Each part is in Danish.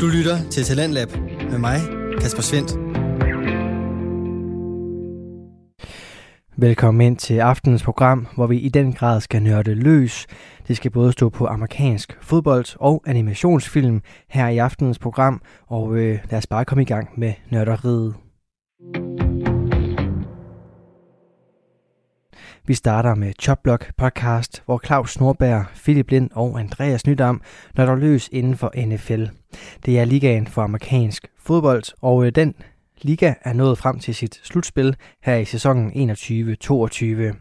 Du lytter til Talentlab med mig, Kasper Svendt. Velkommen ind til aftenens program, hvor vi i den grad skal nørde løs. Det skal både stå på amerikansk fodbold og animationsfilm her i aftenens program, og øh, lad os bare komme i gang med nørderiet. Vi starter med Chopblock podcast, hvor Claus Snorberg, Philip Lind og Andreas Nydam nørder løs inden for NFL. Det er ligaen for amerikansk fodbold, og øh, den liga er nået frem til sit slutspil her i sæsonen 21-22.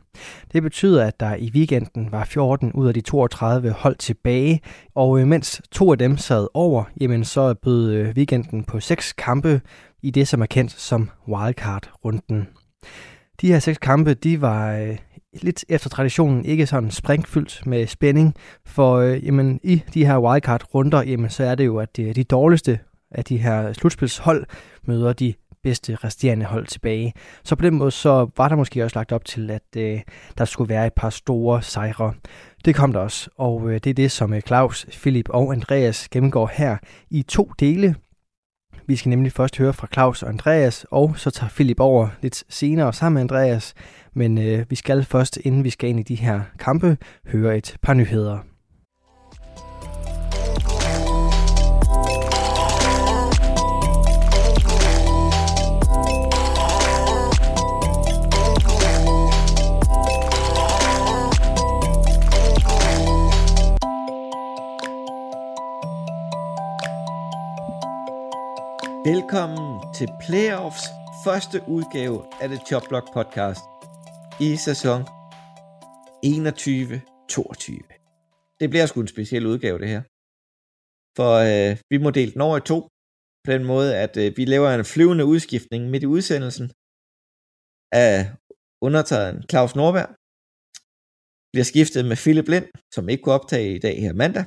Det betyder, at der i weekenden var 14 ud af de 32 hold tilbage, og øh, mens to af dem sad over, jamen så bød øh, weekenden på seks kampe i det, som er kendt som wildcard-runden. De her seks kampe, de var lidt efter traditionen ikke sådan springfyldt med spænding, for øh, jamen, i de her wildcard-runder, jamen, så er det jo, at de, de dårligste af de her slutspilshold møder de bedste resterende hold tilbage. Så på den måde så var der måske også lagt op til, at øh, der skulle være et par store sejre. Det kom der også, og øh, det er det, som øh, Claus, Philip og Andreas gennemgår her i to dele. Vi skal nemlig først høre fra Claus og Andreas, og så tager Philip over lidt senere sammen med Andreas. Men øh, vi skal først, inden vi skal ind i de her kampe, høre et par nyheder. Velkommen til Playoffs første udgave af det Chopblock podcast i sæson 21-22. Det bliver sgu en speciel udgave, det her. For øh, vi må dele den over i to, på den måde, at øh, vi laver en flyvende udskiftning midt i udsendelsen af undertegnet Claus Norberg, bliver skiftet med Philip Lind, som ikke kunne optage i dag her mandag.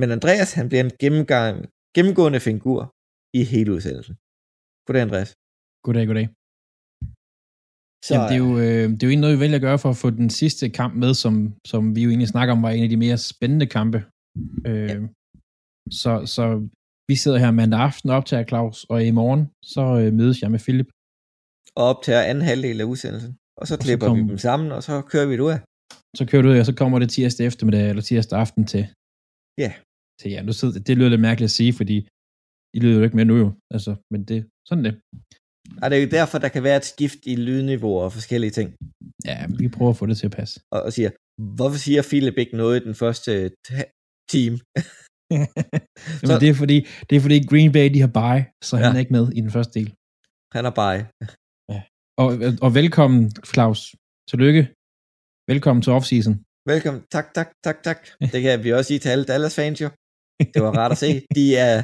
Men Andreas, han bliver en gennemgang, gennemgående figur i hele udsendelsen. Goddag, Andreas. Goddag, goddag. Så, Jamen, det, er jo, øh, det er jo egentlig noget, vi vælger at gøre for at få den sidste kamp med, som, som vi jo egentlig snakker om, var en af de mere spændende kampe. Øh, ja. så, så vi sidder her mandag aften op til Claus, og i morgen så øh, mødes jeg med Philip. Og op til anden halvdel af udsendelsen. Og så klipper og så kom, vi dem sammen, og så kører vi det ud af. Så kører du ud, og så kommer det tirsdag eftermiddag, eller tirsdag aften til. Ja. Til ja, nu sidder, det lyder lidt mærkeligt at sige, fordi I lyder jo ikke med nu jo. Altså, men det, sådan det. Og det er jo derfor, der kan være et skift i lydniveau og forskellige ting. Ja, vi prøver at få det til at passe. Og, og siger, hvorfor siger Philip ikke noget i den første team? Jamen, så, det, er fordi, det er fordi Green Bay, de har bye, så ja. han er ikke med i den første del. Han er bye. ja. Og, og velkommen, Claus. Tillykke. Velkommen til offseason. Velkommen. Tak, tak, tak, tak. Det kan vi også sige til alle Dallas fans jo. Det var rart at se. De er,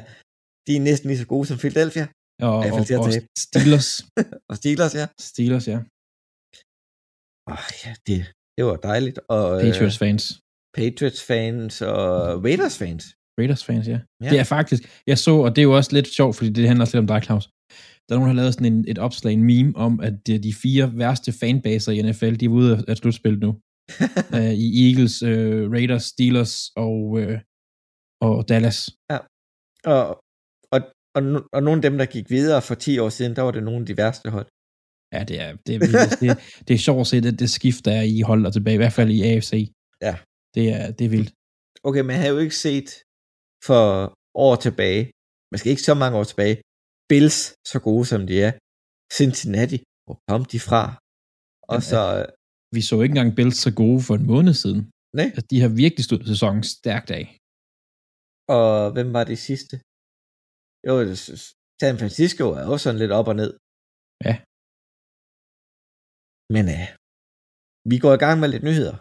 de er næsten lige så gode som Philadelphia. Og, og, og Steelers. og Steelers, ja. Steelers, ja. Oh, ja, det, det var dejligt. Og, øh, Patriots fans. Patriots fans og Raiders fans. Raiders fans, ja. ja. Det er faktisk, jeg så, og det er jo også lidt sjovt, fordi det handler også lidt om dig, Claus. Der er nogen, der har lavet sådan en, et opslag, en meme, om at de, de fire værste fanbaser i NFL, de er ude af slutspillet nu. uh, I Eagles, uh, Raiders, Steelers og, uh, og Dallas. Ja. Og, og og, og nogle af dem, der gik videre for 10 år siden, der var det nogle af de værste hold. Ja, det er, det er, vildt. det, det er sjovt at se, det, det skift, der er i holdet tilbage, i hvert fald i AFC. Ja. Det er, det er vildt. Okay, men jeg har jo ikke set for år tilbage, man skal ikke så mange år tilbage, Bills så gode som de er. Cincinnati, hvor kom de fra? Og Jamen, så... Vi så ikke engang Bills så gode for en måned siden. Nej. Altså, de har virkelig stået sæsonen stærkt af. Og hvem var det sidste? Jo, San Francisco er også sådan lidt op og ned. Ja. Men ja, uh, vi går i gang med lidt nyheder.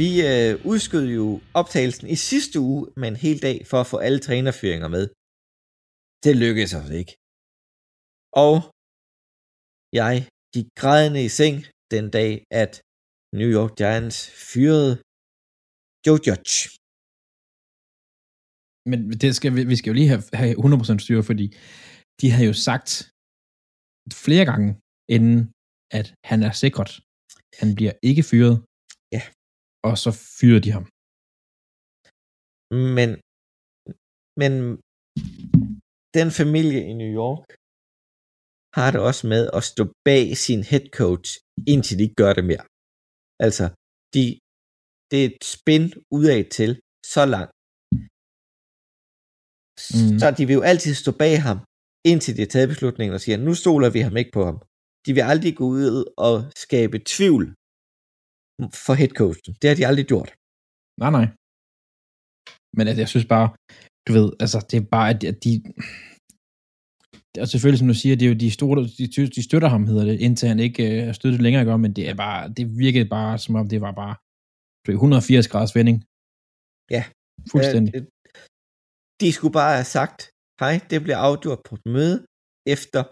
Vi øh, udskød jo optagelsen i sidste uge med en hel dag for at få alle trænerføringer med. Det lykkedes os ikke. Og jeg gik grædende i seng den dag, at New York Giants fyrede Joe Judge. Men det skal, vi, vi skal jo lige have, have 100% styr, fordi de havde jo sagt flere gange, inden at han er sikret. Han bliver ikke fyret. Ja. Og så fyrer de ham. Men, men den familie i New York har det også med at stå bag sin head coach, indtil de ikke gør det mere. Altså, de, det er et spin udad til så langt. Mm. Så de vil jo altid stå bag ham, indtil de har taget beslutningen og siger, nu stoler vi ham ikke på ham. De vil aldrig gå ud og skabe tvivl for headcoachen. Det har de aldrig gjort. Nej, nej. Men altså, jeg synes bare, du ved, altså, det er bare, at de, og selvfølgelig, som du siger, det er jo de store, de, de støtter ham, hedder det, indtil han ikke øh, støttet længere, gør, men det er bare, det virkede bare, som om det var bare 180 graders vending. Ja. Fuldstændig. Øh, de skulle bare have sagt, hej, det bliver afgjort på et møde efter,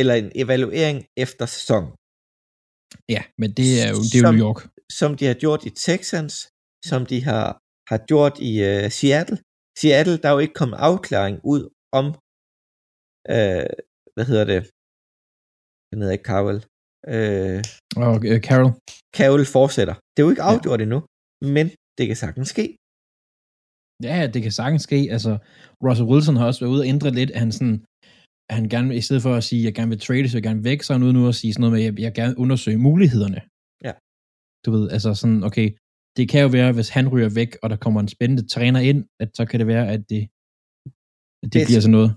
eller en evaluering efter sæson. Ja, men det er jo, det er jo som, New York. Som de har gjort i Texans, som de har, har gjort i uh, Seattle. Seattle, der er jo ikke kommet afklaring ud om, uh, hvad hedder det, han hedder ikke Carvel. Uh, oh, uh, Carol. Carol fortsætter. Det er jo ikke afgjort ja. endnu, men det kan sagtens ske. Ja, det kan sagtens ske. Altså, Russell Wilson har også været ude og ændre lidt, at han sådan, at han gerne, i stedet for at sige, at jeg gerne vil trade, så jeg gerne væk, så er han ude nu at sige sådan noget med, at jeg, jeg gerne undersøge mulighederne. Ja. Du ved, altså sådan, okay, det kan jo være, hvis han ryger væk, og der kommer en spændende træner ind, at så kan det være, at det, at det hvis, bliver sådan noget.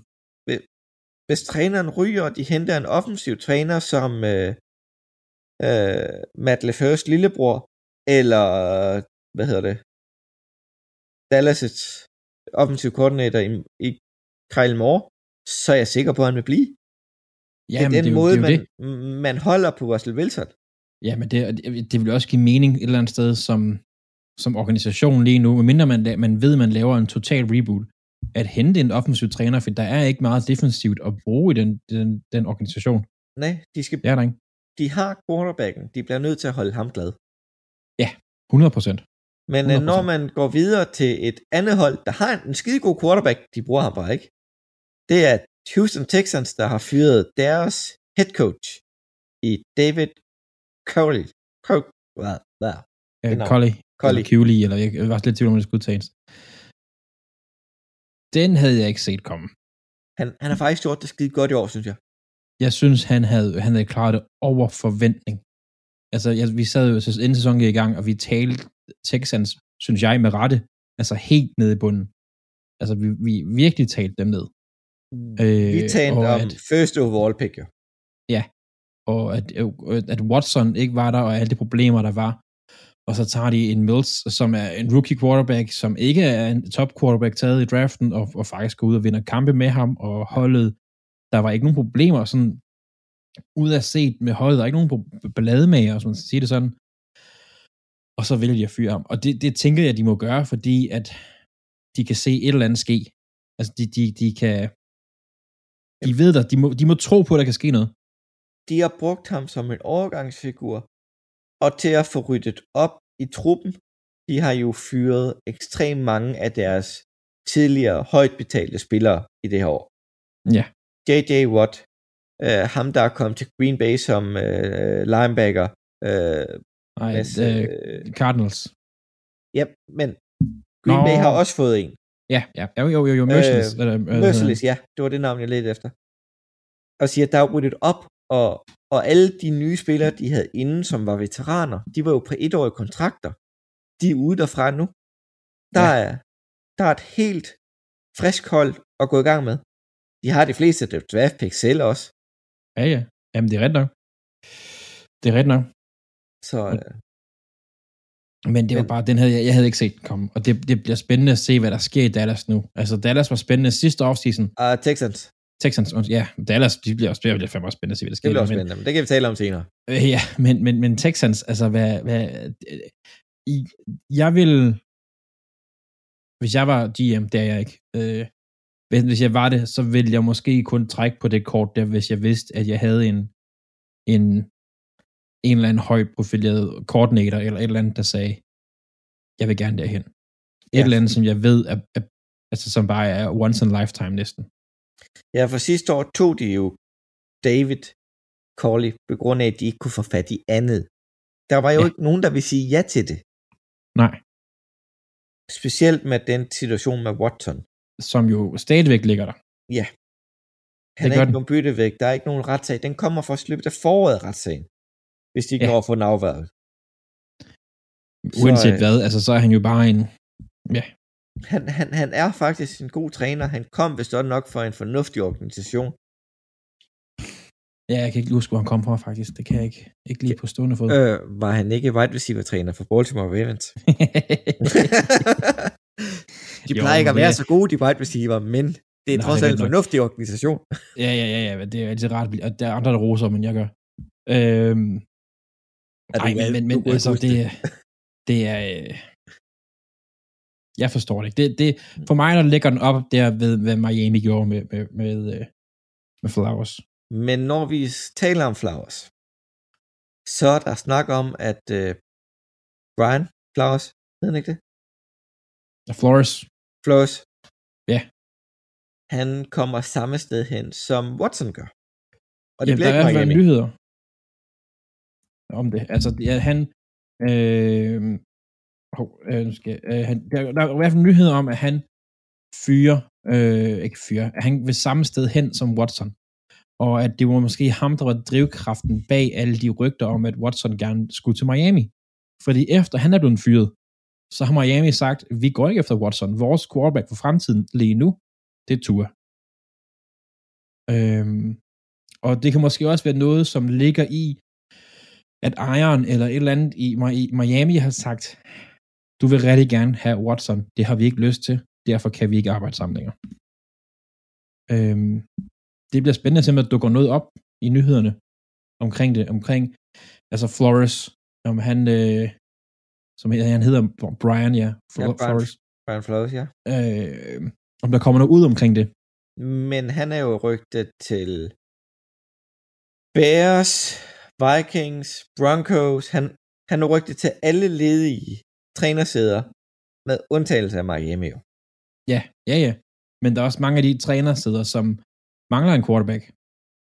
Hvis træneren ryger, og de henter en offensiv træner, som øh, øh, Matt LeFeurs lillebror, eller, hvad hedder det, Dallas' offensiv koordinator i, i Kyle Moore, så er jeg sikker på, at han vil blive. Ja, det er den det måde, det er man, det. man holder på Russell Wilson. Ja, men det, det vil også give mening et eller andet sted som, som organisation lige nu, medmindre man, man ved, at man laver en total reboot, at hente en offensiv træner, for der er ikke meget defensivt at bruge i den, den, den organisation. Nej, de skal... Det er der ikke. De har quarterbacken. De bliver nødt til at holde ham glad. Ja, 100 procent. Men 100%. Øh, når man går videre til et andet hold, der har en skide god quarterback, de bruger ham bare ikke. Det er Houston Texans, der har fyret deres head coach i David Coley. Hvad? Hvad? Coley. Coley. Coley, eller jeg var lidt tvivl om, det skulle udtages. Den havde jeg ikke set komme. Han, han har faktisk gjort det skide godt i år, synes jeg. Jeg synes, han havde, han havde klaret det over forventning. Altså, jeg, vi sad jo inden sæsonen i gang, og vi talte Texans, synes jeg, med rette, altså helt nede i bunden. Altså, vi, vi virkelig talte dem ned. Øh, vi talte om at, first overall pick, jo. Ja, og at, at Watson ikke var der, og alle de problemer, der var. Og så tager de en Mills, som er en rookie quarterback, som ikke er en top quarterback taget i draften, og, og faktisk går ud og vinder kampe med ham, og holdet, der var ikke nogen problemer sådan ud af set med holdet, der er ikke nogen ballademager, hvis man skal sige det sådan og så vælger de at fyre ham. Og det, det tænker jeg, de må gøre, fordi at de kan se et eller andet ske. Altså, de, de, de kan... De ved der, de må, de må tro på, at der kan ske noget. De har brugt ham som en overgangsfigur, og til at få ryddet op i truppen, de har jo fyret ekstremt mange af deres tidligere højt betalte spillere i det her år. Ja. J.J. Watt, øh, ham der er kommet til Green Bay som øh, linebacker, øh, Nej, Mads, øh, Cardinals. Ja, men Green Nå. Bay har også fået en. Ja, ja, jo, jo, jo, jo Merciless. Øh, eller, øh, Merciless, ja, det var det navn, jeg ledte efter. Og siger, der er ryddet op, og, og alle de nye spillere, de havde inden, som var veteraner, de var jo på etårige kontrakter. De er ude derfra nu. Der, ja. er, der er et helt frisk hold at gå i gang med. De har de fleste draft picks selv også. Ja, ja. Jamen, det er ret nok. Det er ret nok. Så, øh, men det var bare, den havde jeg, jeg havde ikke set komme, og det, det bliver spændende at se, hvad der sker i Dallas nu. Altså, Dallas var spændende sidste offseason. Uh, Texans. Texans, ja, Dallas, de bliver også, det bliver fandme også spændende at se, hvad der sker. Det bliver også spændende, men det kan vi tale om senere. Øh, ja, men, men, men Texans, altså, hvad, hvad, jeg vil, hvis jeg var GM, det er jeg ikke, øh, hvis jeg var det, så ville jeg måske kun trække på det kort der, hvis jeg vidste, at jeg havde en, en en eller anden højt profileret koordinator, eller et eller andet, der sagde, jeg vil gerne derhen. Et ja. eller andet, som jeg ved, er, er, altså, som bare er once in a lifetime næsten. Ja, for sidste år tog de jo David Corley, på grund af, at de ikke kunne få fat i andet. Der var jo ja. ikke nogen, der ville sige ja til det. Nej. Specielt med den situation med Watson. Som jo stadigvæk ligger der. Ja. Han det er ikke nogen byttevægt. Der er ikke nogen retssag. Den kommer for at slippe af foråret retssagen. Hvis de ikke ja. når at få den afværet. Uanset så, hvad, altså så er han jo bare en... Ja. Han, han, han er faktisk en god træner. Han kom vist også nok fra en fornuftig organisation. Ja, jeg kan ikke huske, hvor han kom fra, faktisk. Det kan jeg ikke, ikke lige på stående fod. Øh, var han ikke wide receiver træner for Baltimore Ravens? de plejer jo, ikke at være det... så gode, de wide receiver, men det er Nej, trods alt en fornuftig organisation. ja, ja, ja, ja, det er altid rart, og der er andre, der roser, men jeg gør. Øhm, er nej, men, men, men altså, det, det er... Øh, jeg forstår det ikke. Det, det, for mig, der ligger den op der ved, hvad Miami gjorde med, med, med, øh, med Flowers. Men når vi taler om Flowers, så er der snak om, at uh, Brian Flowers, ved han ikke det? Ja, Flores. Flores. Ja. Han kommer samme sted hen, som Watson gør. Og det ja, bliver der ikke er nyheder om det. Altså, ja, han... Øh, øh, skal, øh, han, der, der er i hvert fald nyheder om, at han fyrer, øh, ikke fyrer, at han vil samme sted hen som Watson og at det var måske ham, der var drivkraften bag alle de rygter om, at Watson gerne skulle til Miami. Fordi efter han er blevet fyret, så har Miami sagt, vi går ikke efter Watson. Vores quarterback for fremtiden lige nu, det er Tua. Øhm, og det kan måske også være noget, som ligger i, at ejeren eller et eller andet i Miami har sagt, du vil rigtig gerne have Watson, det har vi ikke lyst til, derfor kan vi ikke arbejde sammen længere. Øhm, det bliver spændende at der dukker noget op i nyhederne omkring det, omkring, altså Flores, om han, øh, som han hedder Brian, ja, Fl- ja Brian, Flores. Brian Flores, ja. Øh, om der kommer noget ud omkring det. Men han er jo rygtet til Bears, Vikings, Broncos, han, han er rygtet til alle ledige trænersæder, med undtagelse af Miami jo. Ja, ja, ja. Men der er også mange af de trænersæder, som mangler en quarterback.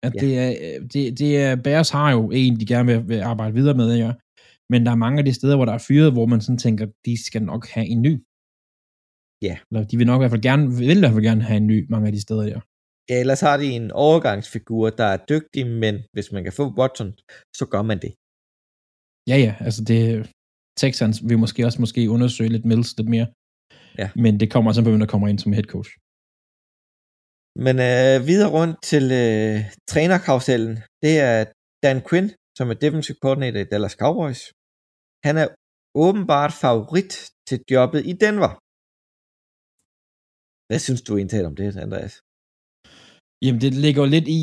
At ja. det, er, det, det er, Bears har jo en, de gerne vil, vil arbejde videre med, ja. men der er mange af de steder, hvor der er fyret, hvor man sådan tænker, de skal nok have en ny. Ja. Eller de vil nok i hvert fald gerne, vil i hvert fald gerne have en ny, mange af de steder, ja. Ja, ellers har de en overgangsfigur, der er dygtig, men hvis man kan få Watson, så gør man det. Ja, ja, altså det, Texans vil måske også måske undersøge lidt Mills lidt mere. Ja. Men det kommer simpelthen, hvem der kommer ind som head coach. Men øh, videre rundt til øh, trænerkarusellen, det er Dan Quinn, som er defensive coordinator i Dallas Cowboys. Han er åbenbart favorit til jobbet i Denver. Hvad synes du egentlig om det, Andreas? Jamen, det ligger jo lidt i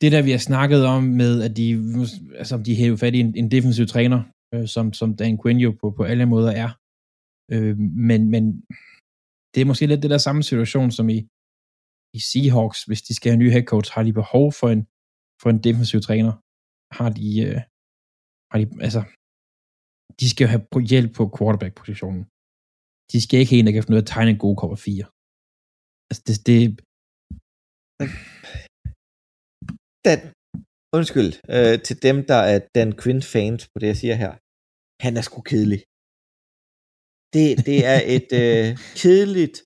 det, der vi har snakket om med, at de, altså, de hæver fat i en, en defensiv træner, øh, som, som Dan Quinn jo på, på alle måder er. Øh, men, men det er måske lidt det der samme situation, som i, i Seahawks, hvis de skal have en ny head coach, har de behov for en, for en defensiv træner. Har de, øh, har de, altså, de skal jo have hjælp på quarterback-positionen. De skal ikke have en, der kan finde ud af at tegne en god cover 4. Altså, det, det Dan, undskyld, øh, til dem, der er Dan Quinn-fans på det, jeg siger her. Han er sgu kedelig. Det, det er et øh, kedeligt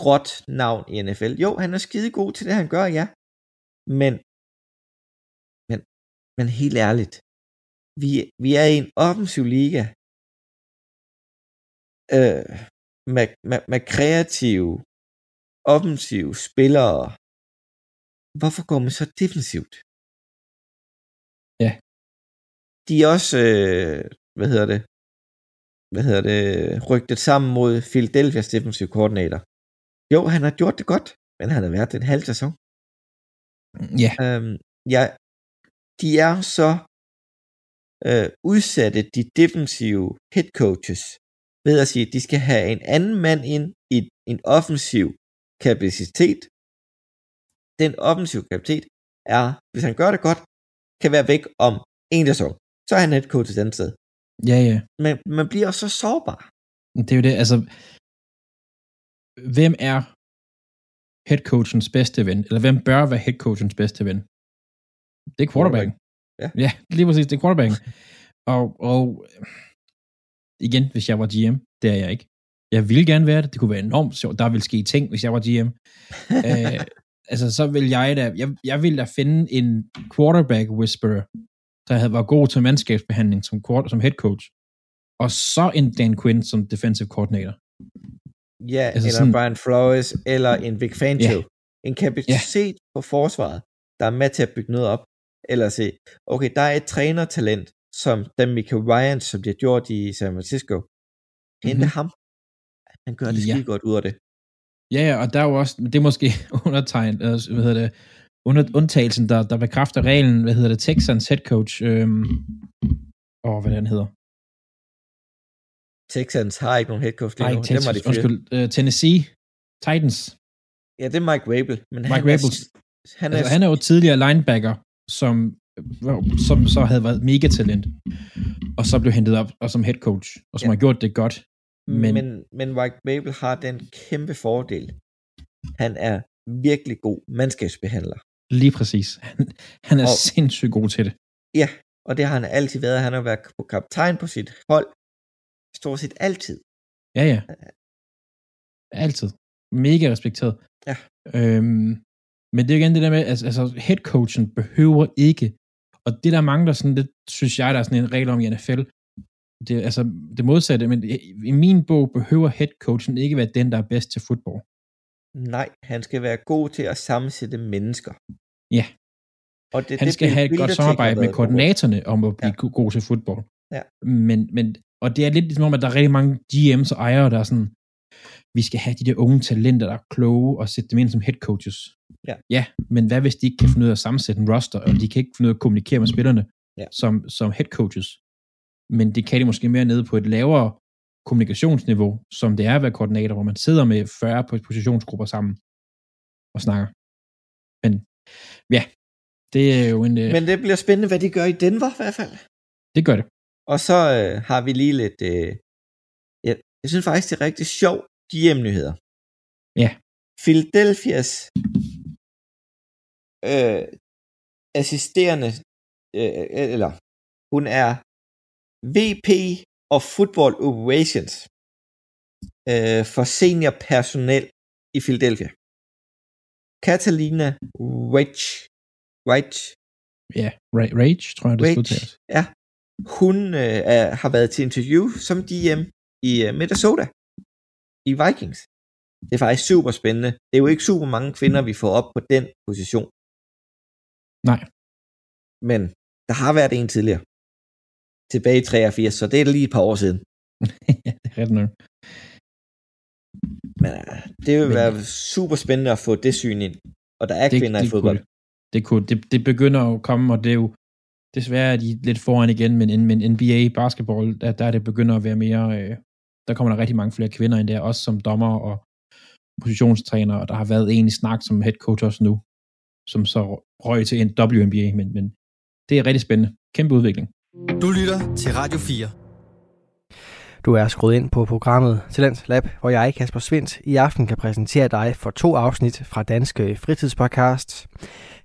gråt navn i NFL. Jo, han er skide god til det, han gør, ja. Men, men, men helt ærligt, vi, vi er i en offensiv liga øh, med, med, med kreative, offensive spillere. Hvorfor går man så defensivt? Ja. De er også, øh, hvad hedder det, hvad hedder det, rygtet sammen mod Philadelphia's defensive coordinator. Jo, han har gjort det godt, men han har været en halv sæson. Ja. Øhm, ja, de er så øh, udsatte, de defensive head coaches, ved at sige, at de skal have en anden mand ind i en offensiv kapacitet. Den offensiv kapacitet er, hvis han gør det godt, kan være væk om en sæson. Så er han head coach et andet sted. Ja, ja. Men man bliver så sårbar. Det er jo det, altså, hvem er headcoachens bedste ven, eller hvem bør være headcoachens bedste ven? Det er quarterbacken. Ja, ja lige præcis, det er quarterbacken. og, og igen, hvis jeg var GM, det er jeg ikke. Jeg vil gerne være det. Det kunne være enormt sjovt. Der ville ske ting, hvis jeg var GM. øh, altså, så vil jeg da, jeg, jeg vil da finde en quarterback whisperer, der havde været god til mandskabsbehandling som, quarter, som head coach. Og så en Dan Quinn som defensive coordinator. Ja, altså eller sådan, Brian Flores, eller en Vic Fangio. Yeah. En kapacitet yeah. på forsvaret, der er med til at bygge noget op. Eller se, okay, der er et trænertalent, som Dan Michael Ryan, som de har gjort i San Francisco. Hente mm-hmm. ham. Han gør det ja. skide godt ud af det. Ja, ja, og der er jo også, det er måske undertegn, øh, hvad hedder det, under, undtagelsen, der, der bekræfter reglen, hvad hedder det, Texans head coach, øhm, og hvad den hedder. Texans har ikke nogen head coach lige nu. Texas, de undskyld, uh, Tennessee Titans. Ja, det er Mike Rabel. Men Mike han Rabel. Er, han, er, altså, han er jo tidligere linebacker, som, som så havde været mega talent, og så blev hentet op og som head coach, og som ja. har gjort det godt. Men, men, men Mike Rabel har den kæmpe fordel. Han er virkelig god mandskabsbehandler. Lige præcis. Han, han er og, sindssygt god til det. Ja, og det har han altid været. Han har været på kaptajn på sit hold stort set altid. Ja, ja. Altid. Mega respekteret. Ja. Øhm, men det er igen det der med, altså, altså headcoachen behøver ikke, og det der mangler sådan, det synes jeg, der er sådan en regel om i NFL, det, altså det modsatte, men i min bog behøver headcoachen ikke være den, der er bedst til fodbold. Nej, han skal være god til at sammensætte mennesker. Ja. Og det, han det, skal have et godt samarbejde med koordinatorerne om at blive ja. god til fodbold. Ja. Men, men, og det er lidt ligesom om, at der er rigtig mange GM's og ejere, der er sådan, vi skal have de der unge talenter, der er kloge, og sætte dem ind som head coaches. Ja. ja, men hvad hvis de ikke kan finde ud af at sammensætte en roster, og de kan ikke finde ud af at kommunikere med spillerne ja. som, som head coaches? Men det kan de måske mere nede på et lavere kommunikationsniveau, som det er at være koordinator, hvor man sidder med 40 positionsgrupper sammen og snakker. Men ja, det er jo en... Øh, Men det bliver spændende, hvad de gør i Denver i hvert fald. Det gør det. Og så øh, har vi lige lidt... Øh, ja, jeg synes faktisk, det er rigtig sjovt, de hjemnyheder. Ja. Philadelphia's øh, assisterende, øh, eller hun er VP of Football Operations øh, for senior personel i Philadelphia. Catalina Rage. Rage. Ja, Rage, tror jeg, det Rage, stod Ja, hun øh, er, har været til interview som DM i øh, Minnesota i Vikings. Det er faktisk super spændende. Det er jo ikke super mange kvinder, vi får op på den position. Nej. Men der har været en tidligere. Tilbage i 83, så det er lige et par år siden. ja, det er ret nok. Men uh, det vil Men, være super spændende at få det syn ind. Og der er det, kvinder det, i fodbold. Kunne, det, kunne, det, det begynder at komme, og det er jo desværre er de lidt foran igen, men, men NBA basketball, der, der er det begynder at være mere, øh, der kommer der rigtig mange flere kvinder ind der, også som dommer og positionstræner, og der har været en i snak som head coach også nu, som så røg til en WNBA, men, men det er rigtig spændende. Kæmpe udvikling. Du lytter til Radio 4. Du er skruet ind på programmet Talent Lab, hvor jeg, Kasper Svendt, i aften kan præsentere dig for to afsnit fra Danske Fritidspodcast.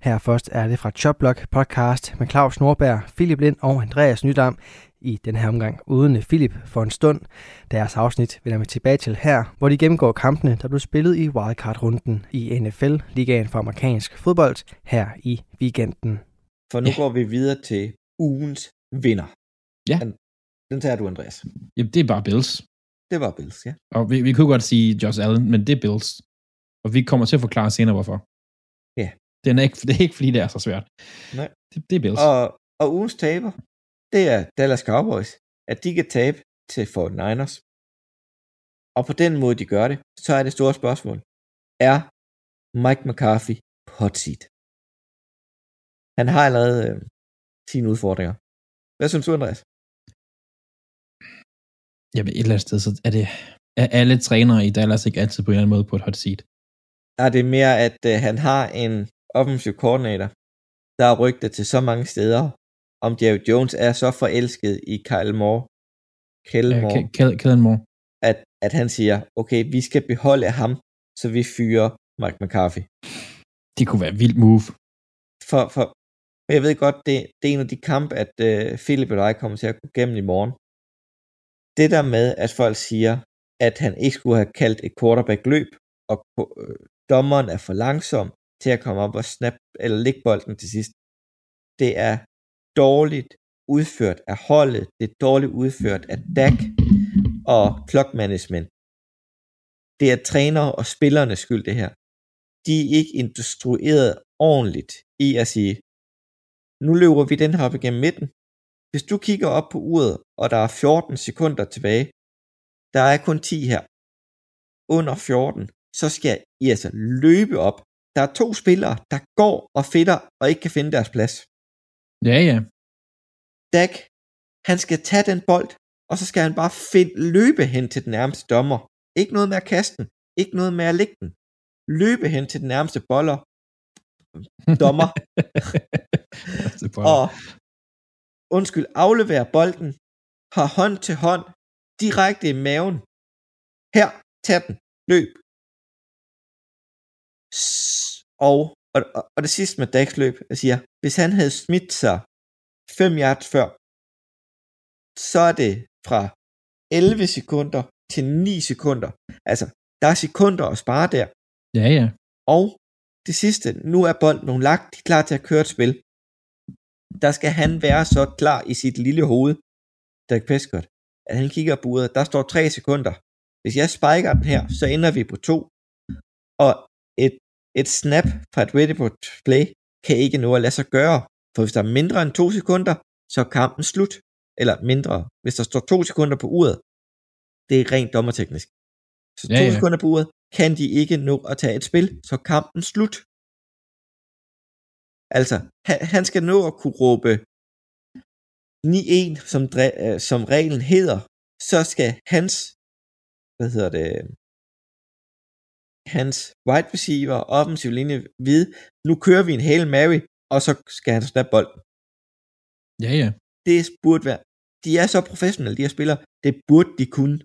Her først er det fra Choplock podcast med Claus Norberg, Philip Lind og Andreas Nydam i den her omgang uden Philip for en stund. Deres afsnit vender vi tilbage til her, hvor de gennemgår kampene, der blev spillet i wildcard-runden i NFL, ligaen for amerikansk fodbold, her i weekenden. For nu ja. går vi videre til ugens vinder. Ja. Den tager du, Andreas. Jamen, det er bare Bills. Det var Bills, ja. Og vi, vi kunne godt sige Josh Allen, men det er Bills. Og vi kommer til at forklare senere, hvorfor. Ja. Det er ikke, det er ikke fordi, det er så svært. Nej. Det, det er Bills. Og, og ugens taber, det er Dallas Cowboys. At de kan tabe til Fort Niners. Og på den måde, de gør det, så er det store spørgsmål. Er Mike McCarthy hot seat? Han har allerede øh, sine udfordringer. Hvad synes du, Andreas? Jamen et eller andet sted, så er det er alle trænere i Dallas ikke altid på en eller anden måde på et hot seat. Er det mere, at øh, han har en offensiv koordinator, der er rygtet til så mange steder, om Jerry Jones er så forelsket i Kyle Moore, Kellen Moore, Kellen Moore. At, at han siger, okay, vi skal beholde ham, så vi fyrer Mike McCarthy. Det kunne være et vildt move. For, for men jeg ved godt, det, det er en af de kamp, at øh, Philip og jeg kommer til at gå gennem i morgen. Det der med, at folk siger, at han ikke skulle have kaldt et quarterback løb, og øh, dommeren er for langsom til at komme op og snap eller lægge bolden til sidst. Det er dårligt udført af holdet, det er dårligt udført af Dak og clock management. Det er træner og spillernes skyld, det her. De er ikke instrueret ordentligt i at sige, nu løber vi den her op igennem midten. Hvis du kigger op på uret, og der er 14 sekunder tilbage, der er kun 10 her. Under 14, så skal I altså løbe op. Der er to spillere, der går og fitter og ikke kan finde deres plads. Ja, ja. Dak, han skal tage den bold, og så skal han bare find, løbe hen til den nærmeste dommer. Ikke noget med at kaste den, ikke noget med at lægge den. Løbe hen til den nærmeste boller. Dommer. og undskyld, aflevere bolden, har hånd til hånd, direkte i maven. Her, tag den, løb. Og, og, og det sidste med Dax løb, jeg siger, hvis han havde smidt sig 5 yards før, så er det fra 11 sekunder til 9 sekunder. Altså, der er sekunder at spare der. Ja, ja. Og det sidste, nu er bolden lagt, de er klar til at køre et spil. Der skal han være så klar i sit lille hoved, Dak Prescott, at han kigger på uret, der står 3 sekunder. Hvis jeg spiker den her, så ender vi på 2. Og et, et snap fra et ready play kan ikke nå at lade sig gøre. For hvis der er mindre end 2 sekunder, så er kampen slut. Eller mindre. Hvis der står 2 sekunder på uret, det er rent dommerteknisk. Så 2 ja, ja. sekunder på uret, kan de ikke nå at tage et spil, så kampen slut. Altså, han, han skal nå at kunne råbe 9-1, som, øh, som reglen hedder, så skal hans, hvad hedder det, hans wide receiver og offensiv linje vide, nu kører vi en Hail Mary, og så skal han snappe bolden. Ja, ja. Det burde være, de er så professionelle, de her spillere, det burde de kunne.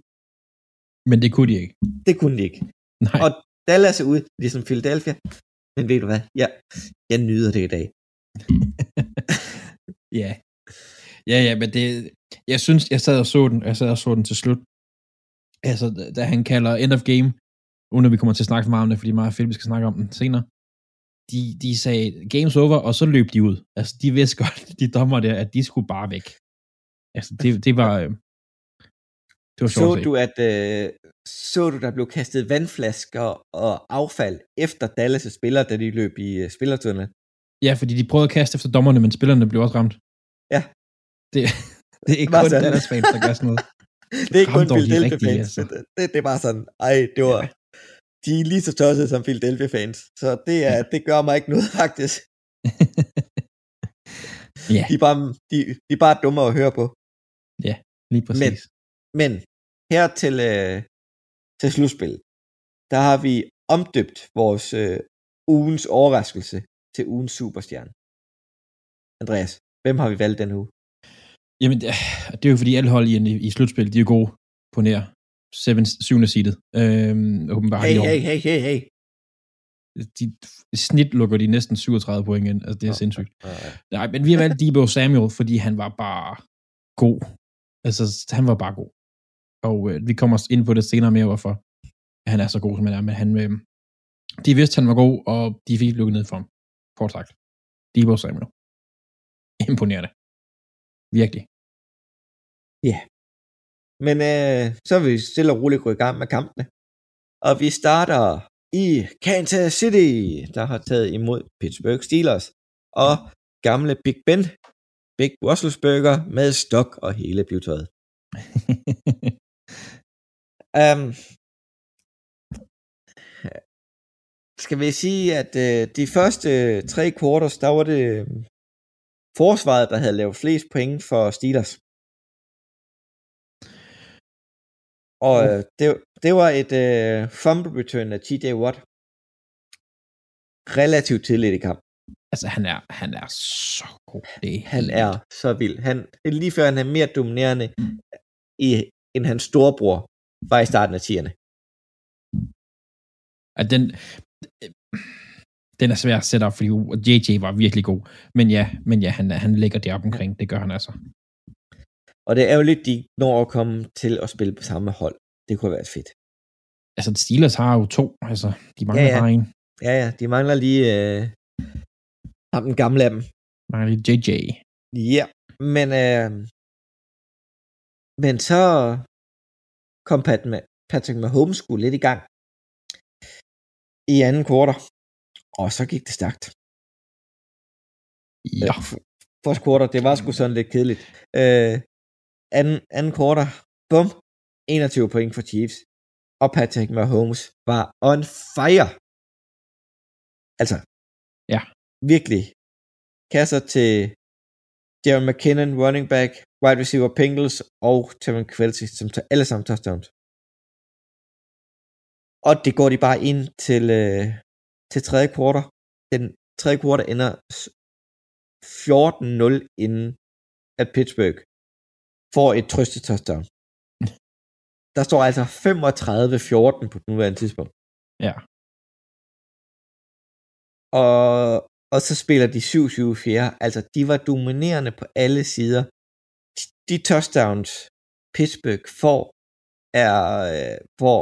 Men det kunne de ikke. Det kunne de ikke. Nej. Og Dallas er ude, ligesom Philadelphia. Men ved du hvad? Ja, jeg nyder det i dag. ja. Ja, ja, men det, jeg synes, jeg sad og så den, jeg sad og så den til slut. Altså, da han kalder end of game, uden at vi kommer til at snakke for meget om det, fordi meget fedt, vi skal snakke om den senere. De, de sagde, games over, og så løb de ud. Altså, de vidste godt, de dommer der, at de skulle bare væk. Altså, det, det var, øh, det var så du, at øh, så du, der blev kastet vandflasker og affald efter Dallas' spillere, da de løb i uh, spillertunnelen? Ja, fordi de prøvede at kaste efter dommerne, men spillerne blev også ramt. Ja. Det, det er ikke kun sådan. Dallas fans, der gør sådan noget. det er ikke kun Philadelphia fans. Altså. Det, det, er bare sådan, ej, det var, de er lige så tossede som Philadelphia fans. Så det, er, det gør mig ikke noget, faktisk. ja. De er, bare, de, de er bare dumme at høre på. Ja, lige præcis. Men, men her til, øh, til slutspil, der har vi omdøbt vores øh, ugens overraskelse til ugens superstjerne. Andreas, hvem har vi valgt den uge? Jamen, det, er jo fordi alle hold i, i, slutspil, de er gode på nær 7. seedet. Øhm, åbenbart hey, hey, hey, hey, hey. De, snit lukker de næsten 37 point ind. Altså, det er oh, sindssygt. Oh, oh. Nej, men vi har valgt Debo Samuel, fordi han var bare god. Altså, han var bare god. Og øh, vi kommer ind på det senere mere, hvorfor han er så god, som han er. Men han, øh, de vidste, han var god, og de fik lukket ned for ham. Kort sagt. Debo Samuel. Imponerende. Virkelig. Ja. Yeah. Men øh, så vil vi stille og roligt gå i gang med kampene. Og vi starter i Kansas City, der har taget imod Pittsburgh Steelers. Og gamle Big Ben, Big Russelsburger med stok og hele pivetøjet. um, skal vi sige, at uh, de første tre quarters, der var det øhm, forsvaret, der havde lavet flest point for Steelers. Og uh, det, det var et uh, fumble return af TJ Watt. Relativt tidligt i kamp. Altså, han er, han er så god. Det er han er så vild. Han, lige før han er mere dominerende mm. i, end hans storebror var i starten af 10'erne. At den, den er svær at sætte op, fordi JJ var virkelig god. Men ja, men ja han, han ligger det op omkring. Det gør han altså. Og det er jo lidt, de når at komme til at spille på samme hold. Det kunne være fedt. Altså, Steelers har jo to. Altså, de mangler ja, ja. bare en. Ja, ja. De mangler lige øh, ham den gamle af dem. Mangler lige JJ. Ja, men, øh, men så kom Pat Patrick Mahomes skulle lidt i gang i anden kvartal, og så gik det stærkt. Ja. Første kvartal, det var sgu sådan lidt kedeligt. Øh, anden, anden kvartal, bum, 21 point for Chiefs, og Patrick Mahomes var on fire. Altså, ja. virkelig. Kasser til Jaron McKinnon, running back, wide receiver Pingles og Tevin Kelsey, som tager alle sammen touchdowns. Og det går de bare ind til, øh, til tredje kvartal. Den tredje kvartal ender 14-0 inden at Pittsburgh får et trøste touchdown. Der står altså 35-14 på nuværende tidspunkt. Ja. Og, og så spiller de 7-7-4. Altså, de var dominerende på alle sider. De, touchdowns, Pittsburgh får, er, øh, hvor,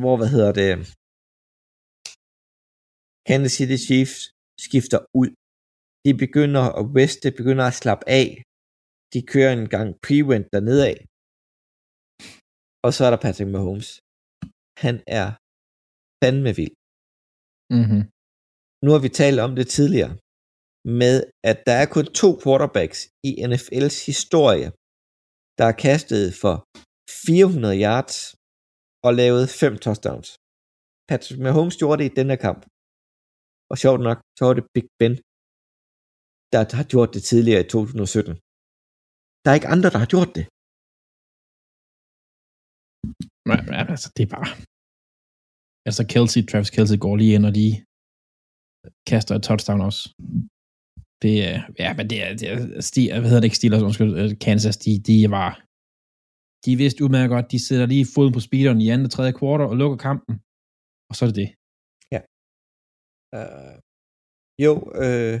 hvor, hvad hedder det, Kansas City Chiefs skifter ud. De begynder at West, begynder at slappe af. De kører en gang prevent dernede af. Og så er der Patrick Mahomes. Han er fandme vild. Mm-hmm. Nu har vi talt om det tidligere, med at der er kun to quarterbacks i NFL's historie, der er kastet for 400 yards og lavet fem touchdowns. Patrick Mahomes gjorde det i denne kamp. Og sjovt nok, så var det Big Ben, der har gjort det tidligere i 2017. Der er ikke andre, der har gjort det. Men, altså, det er bare... Altså, Kelsey, Travis Kelsey går lige ind, og de kaster et touchdown også. Det er, ja, men det er, det er Stil, hvad hedder det ikke Steelers, undskyld, øh, Kansas, de, de var, de vidste udmærket godt, de sætter lige foden på speederen i andet tredje kvartal og lukker kampen, og så er det det. Ja. Uh, jo, øh,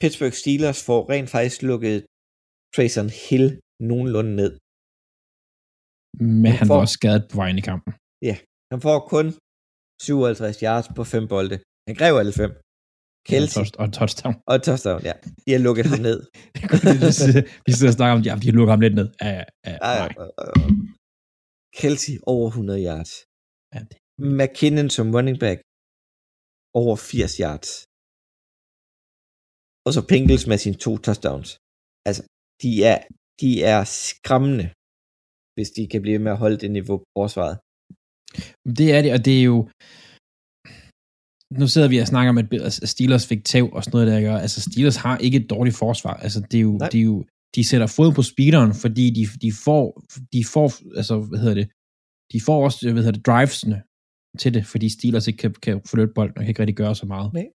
Pittsburgh Steelers får rent faktisk lukket Trayson Hill nogenlunde ned. Men han, han får, var også skadet på vejen i kampen. Ja, han får kun 57 yards på fem bolde. Han kræver alle fem. Kelsey. Og en touchdown. Og touchdown, ja. De har lukket ham ned. vi sidder og snakker om, ja, de har lukket ham lidt ned. Ja, ja, ja, nej. Kelsey over 100 yards. Ja, det... McKinnon som running back over 80 yards. Og så Pingles med sine to touchdowns. Altså, de er, de er skræmmende hvis de kan blive med at holde det niveau på forsvaret. Det er det, og det er jo... Nu sidder vi og snakker om, at Steelers fik tæv og sådan noget, der gør. Altså, Steelers har ikke et dårligt forsvar. Altså, det er jo, det er jo de sætter fod på speederen, fordi de, de får, de får, altså, hvad hedder det, de får også, hvad hedder det, drivesne til det, fordi Steelers ikke kan, kan flytte bolden og kan ikke rigtig gøre så meget. Nej.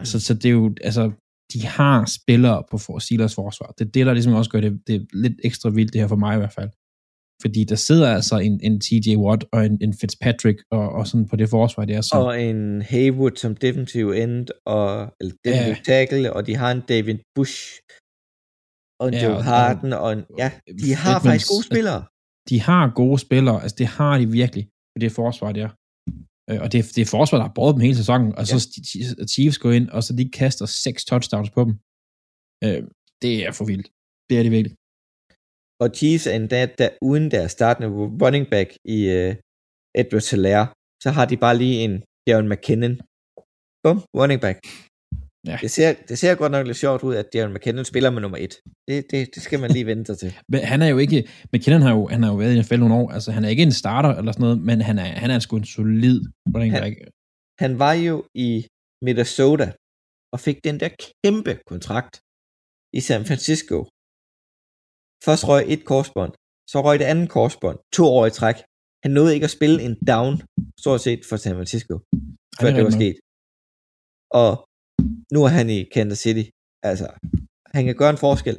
Altså, så det er jo, altså, de har spillere på for Steelers forsvar. Det er det, der ligesom også gør det, det er lidt ekstra vildt, det her for mig i hvert fald. Fordi der sidder altså en, en TJ Watt og en, en Fitzpatrick og, og sådan på det forsvar der. Så. Og en Haywood som defensive end, og, eller defensive ja. tackle, og de har en David Bush, og en ja, Joe Harden, og, og en, ja, de har Edmonds, faktisk gode spillere. De har gode spillere, altså det har de virkelig på det forsvar der. Øh, og det, det er forsvar, der har brugt dem hele sæsonen, og så ja. Chiefs går ind, og så de kaster seks touchdowns på dem. Øh, det er for vildt. Det er det virkelig og Chiefs er endda der, uden deres startende running back i uh, Edward Hilaire, så har de bare lige en Darren McKinnon. Bum, running back. Ja. Det, ser, det ser godt nok lidt sjovt ud, at Darren McKinnon spiller med nummer et. Det, det, det skal man lige vente sig til. men han er jo ikke, McKinnon har jo, han har jo været i NFL nogle år, altså han er ikke en starter eller sådan noget, men han er, han er sgu en solid running back. Han, han var jo i Minnesota og fik den der kæmpe kontrakt i San Francisco, Først røg et korsbånd, så røg det andet korsbånd, to år i træk. Han nåede ikke at spille en down, stort set for San Francisco, før det, det var sket. Og nu er han i Kansas City. Altså, han kan gøre en forskel.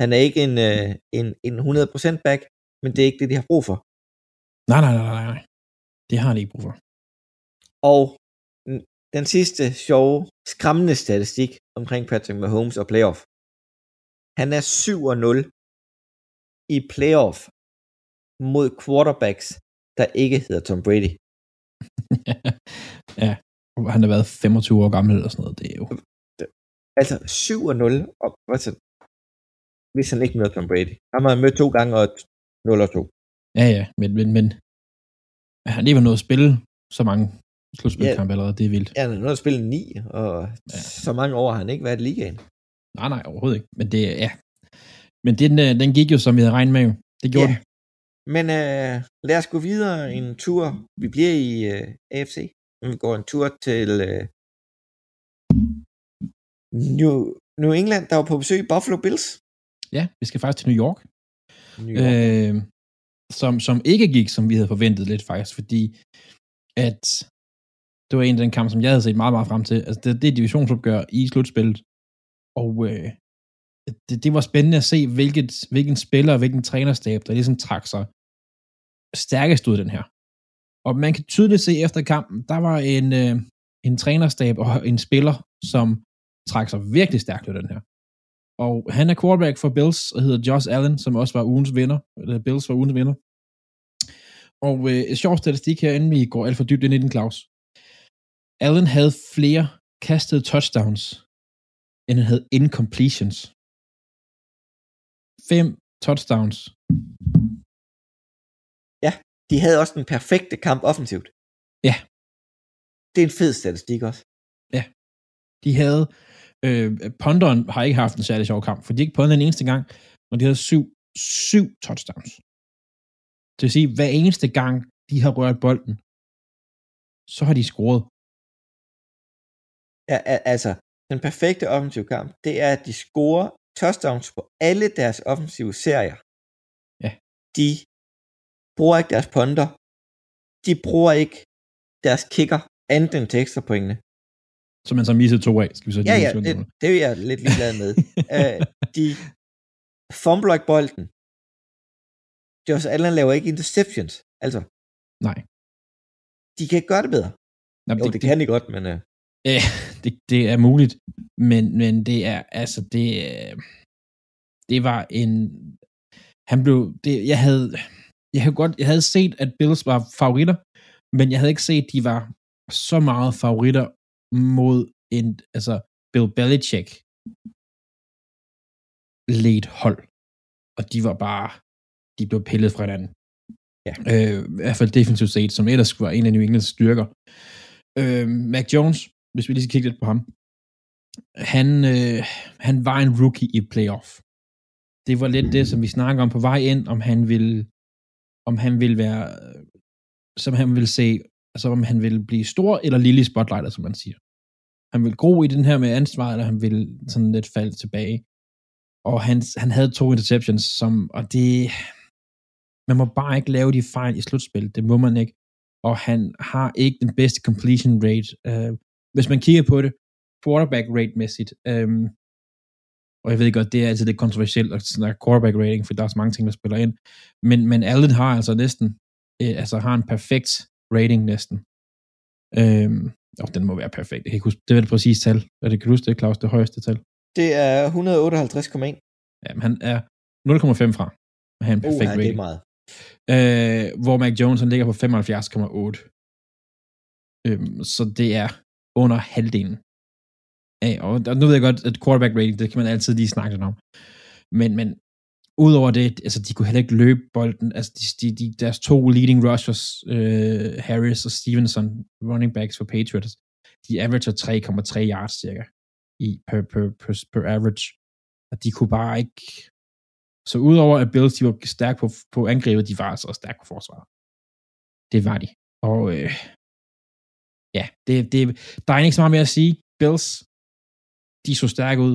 Han er ikke en, øh, en, en 100% back, men det er ikke det, de har brug for. Nej, nej, nej, nej. Det har de ikke brug for. Og den sidste sjove, skræmmende statistik omkring Patrick Mahomes og playoff. Han er 7-0 i playoff mod quarterbacks, der ikke hedder Tom Brady. ja, han har været 25 år gammel eller sådan noget. Det er jo... Altså 7-0, og altså, hvis han ikke møder Tom Brady. Han har mødt to gange og 0 og 2. Ja, ja, men, men, men han lige var nået at spille så mange slutspilkampe ja, allerede, det er vildt. Ja, han er nået at spille 9, og ja. så mange år har han ikke været i ligaen. Nej, nej, overhovedet ikke. Men det, ja. Men den, øh, den gik jo, som vi havde regnet med. Det gjorde ja. den. Men uh, lad os gå videre en tur. Vi bliver i øh, AFC. Vi går en tur til uh, New, New England, der var på besøg i Buffalo Bills. Ja, vi skal faktisk til New York. New York. Øh, som, som ikke gik, som vi havde forventet lidt faktisk, fordi at det var en af den kamp, som jeg havde set meget, meget frem til. Altså, det, det er divisionsopgør i slutspillet. Og øh, det, det var spændende at se, hvilket, hvilken spiller og hvilken trænerstab, der ligesom trak sig stærkest ud den her. Og man kan tydeligt se efter kampen, der var en, øh, en trænerstab og en spiller, som trak sig virkelig stærkt ud den her. Og han er quarterback for Bills og hedder Josh Allen, som også var ugens vinder. Eller Bills var ugens vinder. Og øh, et sjov statistik her, inden vi går alt for dybt ind i den, Claus. Allen havde flere kastede touchdowns, end han havde incompletions. Fem touchdowns. Ja, de havde også den perfekte kamp offensivt. Ja. Det er en fed statistik også. Ja. De havde Øh, Ponderen har ikke haft en særlig sjov kamp, for de ikke pundet den eneste gang, og de havde syv, syv touchdowns. Det vil sige, hver eneste gang, de har rørt bolden, så har de scoret. Ja, altså, den perfekte offensive kamp, det er, at de scorer touchdowns på alle deres offensive serier. Ja. De bruger ikke deres ponder. De bruger ikke deres kicker, andet end til ekstra pointene som man så missede to af. Skal vi så ja, ja, det, det er jeg lidt ligeglad med. uh, de fumbler ikke bolden. Josh Allen laver ikke interceptions. Altså. Nej. De kan ikke gøre det bedre. Nå, jo, det, det, kan de godt, men... Uh... Det, det er muligt, men, men det er, altså, det, det var en, han blev, det, jeg havde, jeg havde godt, jeg havde set, at Bills var favoritter, men jeg havde ikke set, at de var så meget favoritter mod en, altså Bill Belichick ledt hold. Og de var bare, de blev pillet fra hinanden. Ja. Øh, I hvert fald defensivt set, som ellers var en af New Englands styrker. Øh, Mac Jones, hvis vi lige skal kigge lidt på ham, han, øh, han var en rookie i playoff. Det var lidt det, som vi snakker om på vej ind, om han ville, om han ville være, øh, som han ville se altså om han vil blive stor eller lille i spotlightet, som man siger. Han vil gro i den her med ansvar, eller han vil sådan lidt falde tilbage. Og han, han havde to interceptions, som, og det, man må bare ikke lave de fejl i slutspil, det må man ikke. Og han har ikke den bedste completion rate. Uh, hvis man kigger på det, quarterback rate-mæssigt, um, og jeg ved godt, det er altid lidt kontroversielt at snakke quarterback rating, for der er så mange ting, der spiller ind. Men, men Allen har altså næsten, øh, altså har en perfekt rating næsten. Øhm, og den må være perfekt. Jeg kan ikke huske, det er det præcis tal. Er det, kan du huske det, Claus, det højeste tal? Det er 158,1. Ja, men han er 0,5 fra at have en perfekt uh, rating. det er meget. Øh, hvor Mac Jones han ligger på 75,8. Øhm, så det er under halvdelen af, og nu ved jeg godt, at quarterback rating, det kan man altid lige snakke om. Men, men Udover det, altså de kunne heller ikke løbe bolden. Altså de, de, de, deres to leading rushers, øh, Harris og Stevenson, running backs for Patriots, de averager 3,3 yards cirka i, per, per, per, per average. Og de kunne bare ikke... Så udover at Bills, de var stærke på, på angrebet, de var altså også stærke på forsvaret. Det var de. Og øh, ja, det, det, der er ikke så meget mere at sige. Bills, de så stærke ud.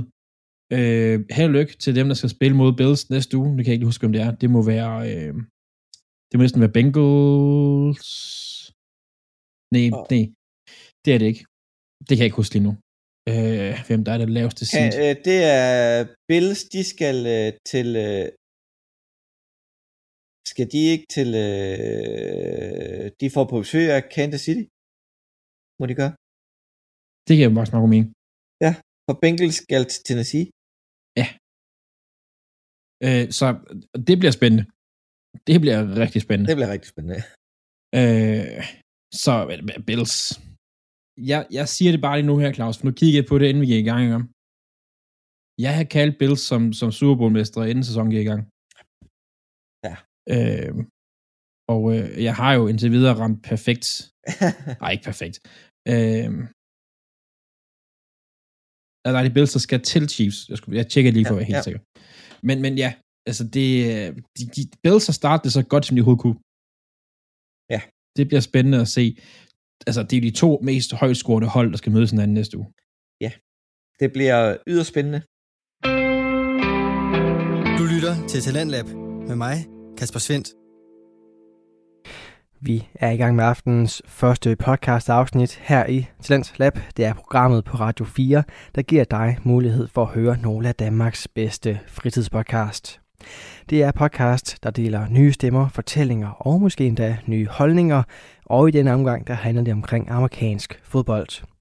Øh, held og lykke til dem, der skal spille mod Bills næste uge. Det kan jeg ikke huske, om det er. Det må være... Øh, det må næsten være Bengals... Nej, oh. nej. Det er det ikke. Det kan jeg ikke huske lige nu. Øh, hvem der er det laveste seed. Ja, øh, det er Bills, de skal øh, til... Øh, skal de ikke til... Øh, de får på besøg af Kansas City? Må de gøre? Det giver faktisk meget god mening. Ja, for Bengals skal til Tennessee. Øh, så det bliver spændende. Det bliver rigtig spændende. Det bliver rigtig spændende. Øh, så Bills. Jeg, jeg siger det bare lige nu her, Claus, for nu kigger jeg på det, inden vi gik i gang. Ikke? Jeg har kaldt Bills som, som Super Bowl-mestre, inden sæsonen gik i gang. Ja. Øh, og øh, jeg har jo indtil videre ramt perfekt. Nej, ikke perfekt. Øh, er det Bills, der skal til Chiefs? Jeg, skulle, jeg tjekker lige for at være helt ja. sikker. Men, men ja, altså det, de, de Bills har startet så godt, som de overhovedet kunne. Ja. Det bliver spændende at se. Altså, det er de to mest højtskårende hold, der skal mødes hinanden næste uge. Ja, det bliver yderst spændende. Du lytter til Talentlab med mig, Kasper Svendt. Vi er i gang med aftenens første podcast afsnit her i Talent Lab. Det er programmet på Radio 4, der giver dig mulighed for at høre nogle af Danmarks bedste fritidspodcast. Det er podcast, der deler nye stemmer, fortællinger og måske endda nye holdninger, og i denne omgang der handler det omkring amerikansk fodbold.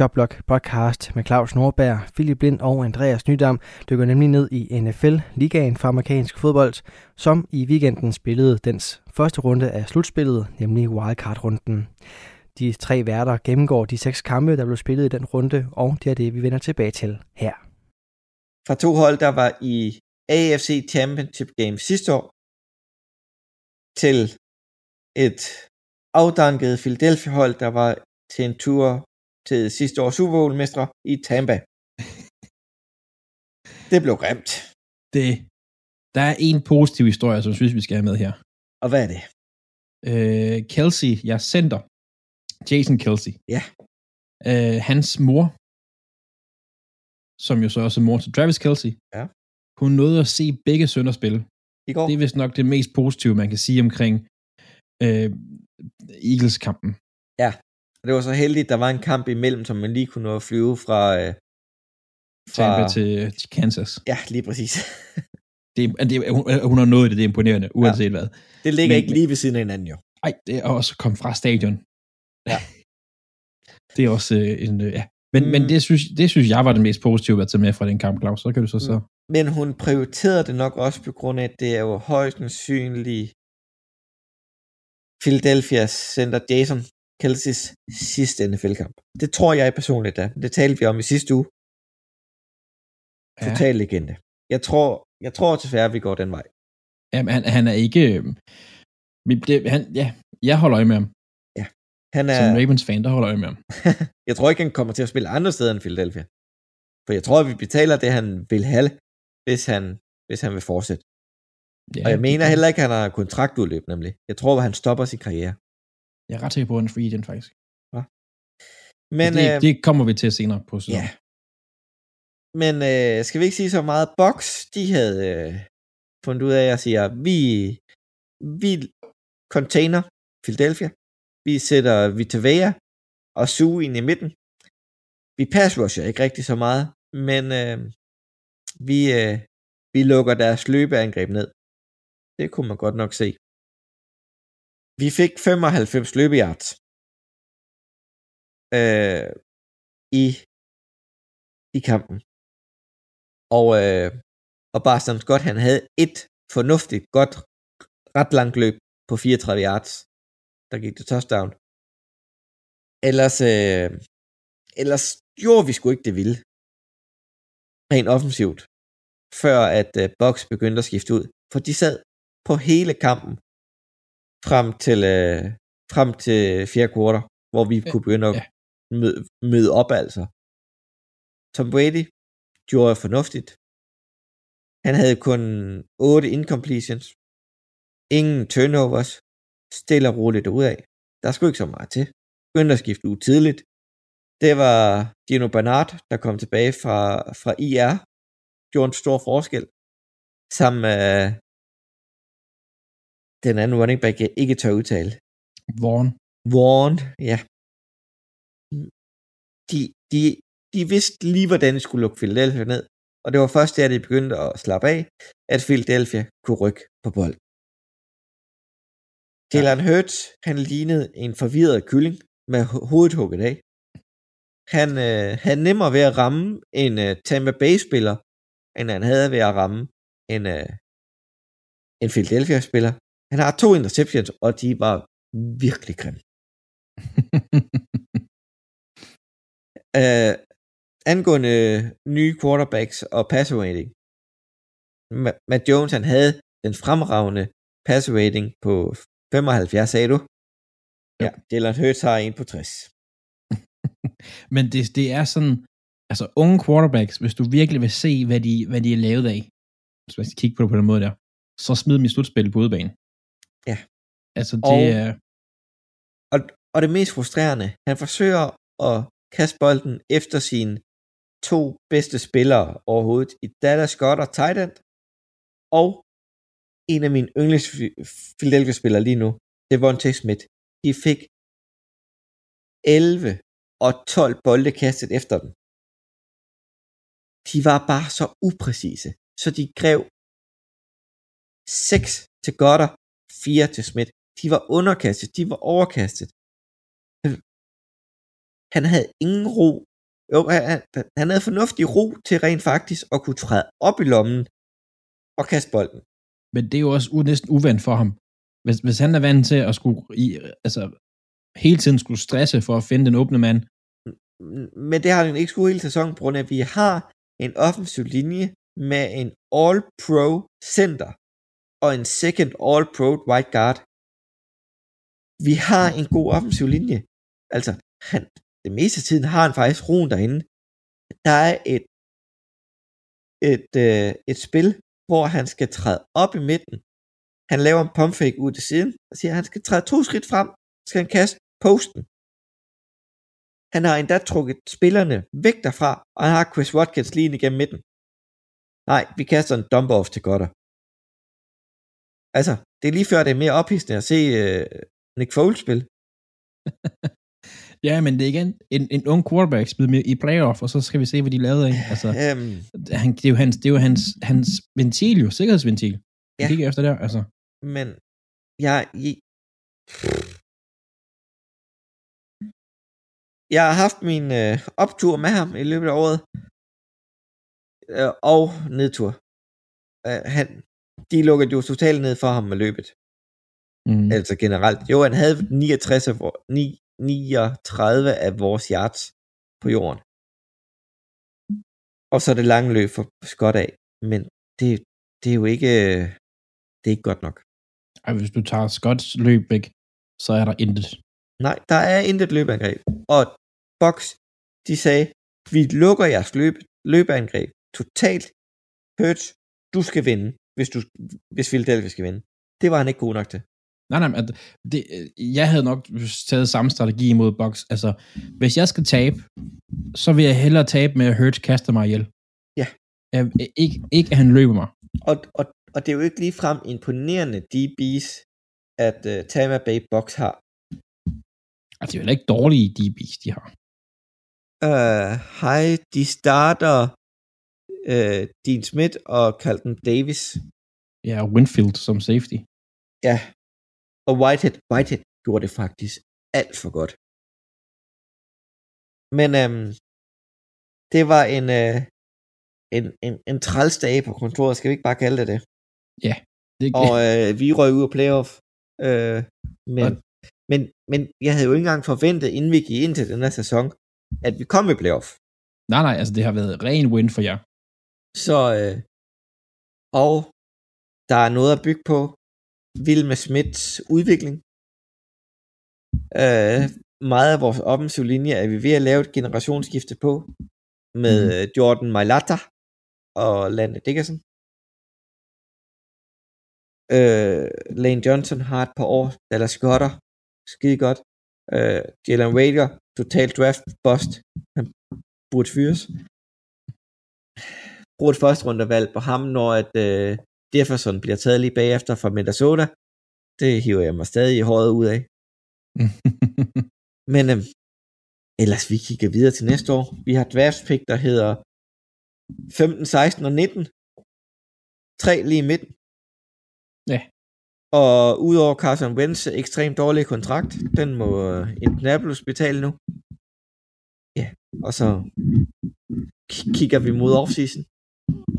Jobblock podcast med Claus Nordberg, Philip Blind og Andreas Nydam dykker nemlig ned i NFL, ligaen for amerikansk fodbold, som i weekenden spillede dens første runde af slutspillet, nemlig wildcard-runden. De tre værter gennemgår de seks kampe, der blev spillet i den runde, og det er det, vi vender tilbage til her. Fra to hold, der var i AFC Championship Game sidste år, til et afdanket Philadelphia-hold, der var til en tur til sidste års Super Bowl-mestre i Tampa. det blev grimt. Det, der er en positiv historie, som jeg synes, vi skal have med her. Og hvad er det? Øh, Kelsey, jeg center. Jason Kelsey. Ja. Øh, hans mor, som jo så også er mor til Travis Kelsey, Ja. hun nåede at se begge sønner spille. I går? Det er vist nok det mest positive, man kan sige omkring øh, Eagles-kampen. Og det var så heldigt, der var en kamp imellem, som man lige kunne nå at flyve fra... Øh, Tampa til, til Kansas. Ja, lige præcis. Det, det, hun, hun har nået det, det er imponerende, uanset ja. hvad. det ligger Men- ikke lige ved siden af hinanden jo. Ej, det er også kommet fra stadion. Ja. det er også øh, en, øh, ja. Men, mm. men Mm. det, synes, det synes jeg var det mest positive at tage med fra den kamp, Claus. Så kan du så så. Men hun prioriterede det nok også på grund af, at det er jo højst sandsynligt Philadelphia's center Jason Kelseys sidste NFL-kamp. Det tror jeg personligt da. Det talte vi om i sidste uge. Ja. Total legende. Jeg tror, jeg tror desværre, vi går den vej. Jamen, han, han er ikke... Øh, vi- det, han, ja, jeg holder øje med ham. Han er, Som Ravens-fan, der holder øje med ham. jeg tror ikke, han kommer til at spille andre steder end Philadelphia. For jeg tror, vi betaler det, han vil have, hvis han, hvis han vil fortsætte. Ja, Og jeg mener heller ikke, at han har kontraktudløb, nemlig. Jeg tror, at han stopper sin karriere. Jeg er ret sikker på, at han er free agent, faktisk. Men, det, øh, det kommer vi til senere på sæsonen. ja. Men øh, skal vi ikke sige så meget? Box, de havde øh, fundet ud af at sige, at vi, vi container Philadelphia. Vi sætter Vitavea og Sue ind i midten. Vi pass rusher ikke rigtig så meget, men øh, vi, øh, vi lukker deres løbeangreb ned. Det kunne man godt nok se. Vi fik 95 løbeyards øh, i, i kampen. Og, øh, og Barstam Scott, han havde et fornuftigt, godt, ret langt løb på 34 yards, der gik til touchdown. Ellers, øh, ellers gjorde vi sgu ikke det vilde. Rent offensivt. Før at øh, Box begyndte at skifte ud. For de sad på hele kampen frem til, øh, frem til fjerde kvartal, hvor vi Ja, kunne begynde at ja. møde, møde op altså. Tom Brady gjorde fornuftigt. Han havde kun 8 incompletions. Ingen turnovers. Stille og roligt af. Der skulle ikke så meget til. Begyndte at skifte ud tidligt. Det var Dino Bernard, der kom tilbage fra, fra IR. Gjorde en stor forskel. Sammen med den anden running back, jeg ikke tør udtale. Vaughn. Vaughn, ja. De, de, de vidste lige, hvordan de skulle lukke Philadelphia ned. Og det var først der, de begyndte at slappe af, at Philadelphia kunne rykke på bold. Jalen Hurts, han lignede en forvirret kylling med ho- hovedet hugget af. han øh, havde nemmere ved at ramme en øh, Tampa Bay-spiller, end han havde ved at ramme en, øh, en Philadelphia-spiller. Han har to interceptions, og de var virkelig grimme. uh, angående nye quarterbacks og passer rating. Matt Jones, han havde den fremragende passer rating på 75, sagde du? Ja, Jalen Hurts har en på 60. Men det, det er sådan, altså unge quarterbacks, hvis du virkelig vil se, hvad de, hvad de er lavet af, hvis man skal kigge på det på den måde der, så smid dem i slutspil på udebane. Ja. Altså det og, er... Og, og det mest frustrerende, han forsøger at kaste bolden efter sine to bedste spillere overhovedet i Dallas Scott og tight end, og en af mine yndlings Philadelphia-spillere lige nu, det var Devontae Smith. De fik 11 og 12 bolde kastet efter dem. De var bare så upræcise, så de grev 6 til Gotter, 4 til Smith. De var underkastet, de var overkastet. Han havde ingen ro. Jo, han, han havde fornuftig ro til rent faktisk at kunne træde op i lommen og kaste bolden. Men det er jo også næsten uvandt for ham. Hvis, hvis han er vant til at skulle i, altså, hele tiden skulle stresse for at finde den åbne mand. Men det har han ikke skulle hele sæsonen, på grund af, at vi har en offensiv linje med en all-pro center og en second all-pro white guard. Vi har en god offensiv linje. Altså, han, det meste af tiden har han faktisk roen derinde. Der er et, et, øh, et spil, hvor han skal træde op i midten. Han laver en pump fake ud til siden, og siger, at han skal træde to skridt frem, skal han kaste posten. Han har endda trukket spillerne væk derfra, og han har Chris Watkins lige igennem midten. Nej, vi kaster en dump off til Godder. Altså, det er lige før, det er mere ophidsende at se uh, Nick Foles spille. ja, men det er igen en, en ung quarterback spillet med i playoff, og så skal vi se, hvad de lavede af. Altså, um, han, det er jo hans, det er jo hans, hans ventil, jo, sikkerhedsventil. Ja. Kigger efter der, altså. Men jeg, jeg, jeg har haft min øh, optur med ham i løbet af året, øh, og nedtur. Øh, han, de lukkede jo totalt ned for ham med løbet. Mm. Altså generelt. Jo, han havde 69 af, 39 af vores yards på jorden. Og så det lange løb for Scott af. Men det, det er jo ikke, det er ikke godt nok. Ej, hvis du tager Scotts løb væk, så er der intet. Nej, der er intet løbeangreb. Og Box, de sagde, vi lukker jeres løb, løbeangreb totalt. Hurts, du skal vinde, hvis, du, hvis Philadelphia skal vinde. Det var han ikke god nok til. Nej, nej, at det, jeg havde nok taget samme strategi imod Box. Altså, hvis jeg skal tabe, så vil jeg hellere tabe med at Hurts kaster mig ihjel. Ja. Jeg, ikke, ikke at han løber mig. Og, og, og det er jo ikke ligefrem imponerende DB's, at uh, Tampa Bay Box har. Altså, det er jo ikke dårlige DB's, de har. Uh, hej, de starter uh, Dean Smith og Carlton Davis. Ja, Winfield som safety. Ja, og Whitehead, Whitehead gjorde det faktisk alt for godt. Men um, det var en, uh, en, en, en trælsdag på kontoret, skal vi ikke bare kalde det det? Ja. Det, og uh, vi røg ud af playoff. Uh, men, og... men, men jeg havde jo ikke engang forventet, inden vi gik ind til den her sæson, at vi kom i playoff. Nej, nej, altså det har været ren win for jer. Så, øh, og der er noget at bygge på. Vilma Smiths udvikling. Øh, meget af vores offensiv linje er vi ved at lave et generationsskifte på med mm. Jordan Mailata og Lande Dickerson. Øh, Lane Johnson har et par år, Dallas Scotter, skide godt. Øh, Jalen Rager, total draft bust. Han burde fyres. Brug et første rundevalg på ham, når at øh, Jefferson bliver taget lige bagefter fra Minnesota. Det hiver jeg mig stadig i håret ud af. Men øh, ellers vi kigger videre til næste år. Vi har draft pick, der hedder 15, 16 og 19. Tre lige i midten. Ja. Og udover Carson Wentz ekstremt dårlig kontrakt, den må Indianapolis betale nu. Ja, og så kigger vi mod offseason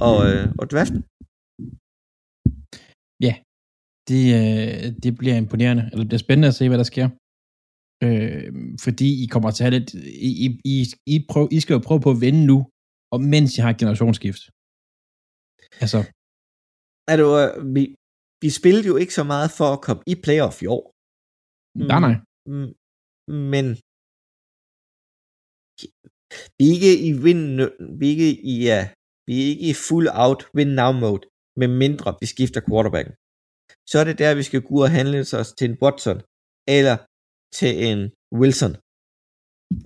og, øh, og draften. Ja, det, øh, det bliver imponerende, eller det bliver spændende at se, hvad der sker. Øh, fordi I kommer til at have lidt, I, I, I, prøv, I skal jo prøve på at vinde nu, og mens I har et generationsskift. Altså. Er øh, vi, vi spillede jo ikke så meget for at komme i playoff i år. Nej, nej. Men vi er ikke i win, vi er ikke i, ja, vi er ikke i full out win now mode, med mindre vi skifter quarterbacken. Så er det der, vi skal gå og handle os til en Watson, eller til en Wilson.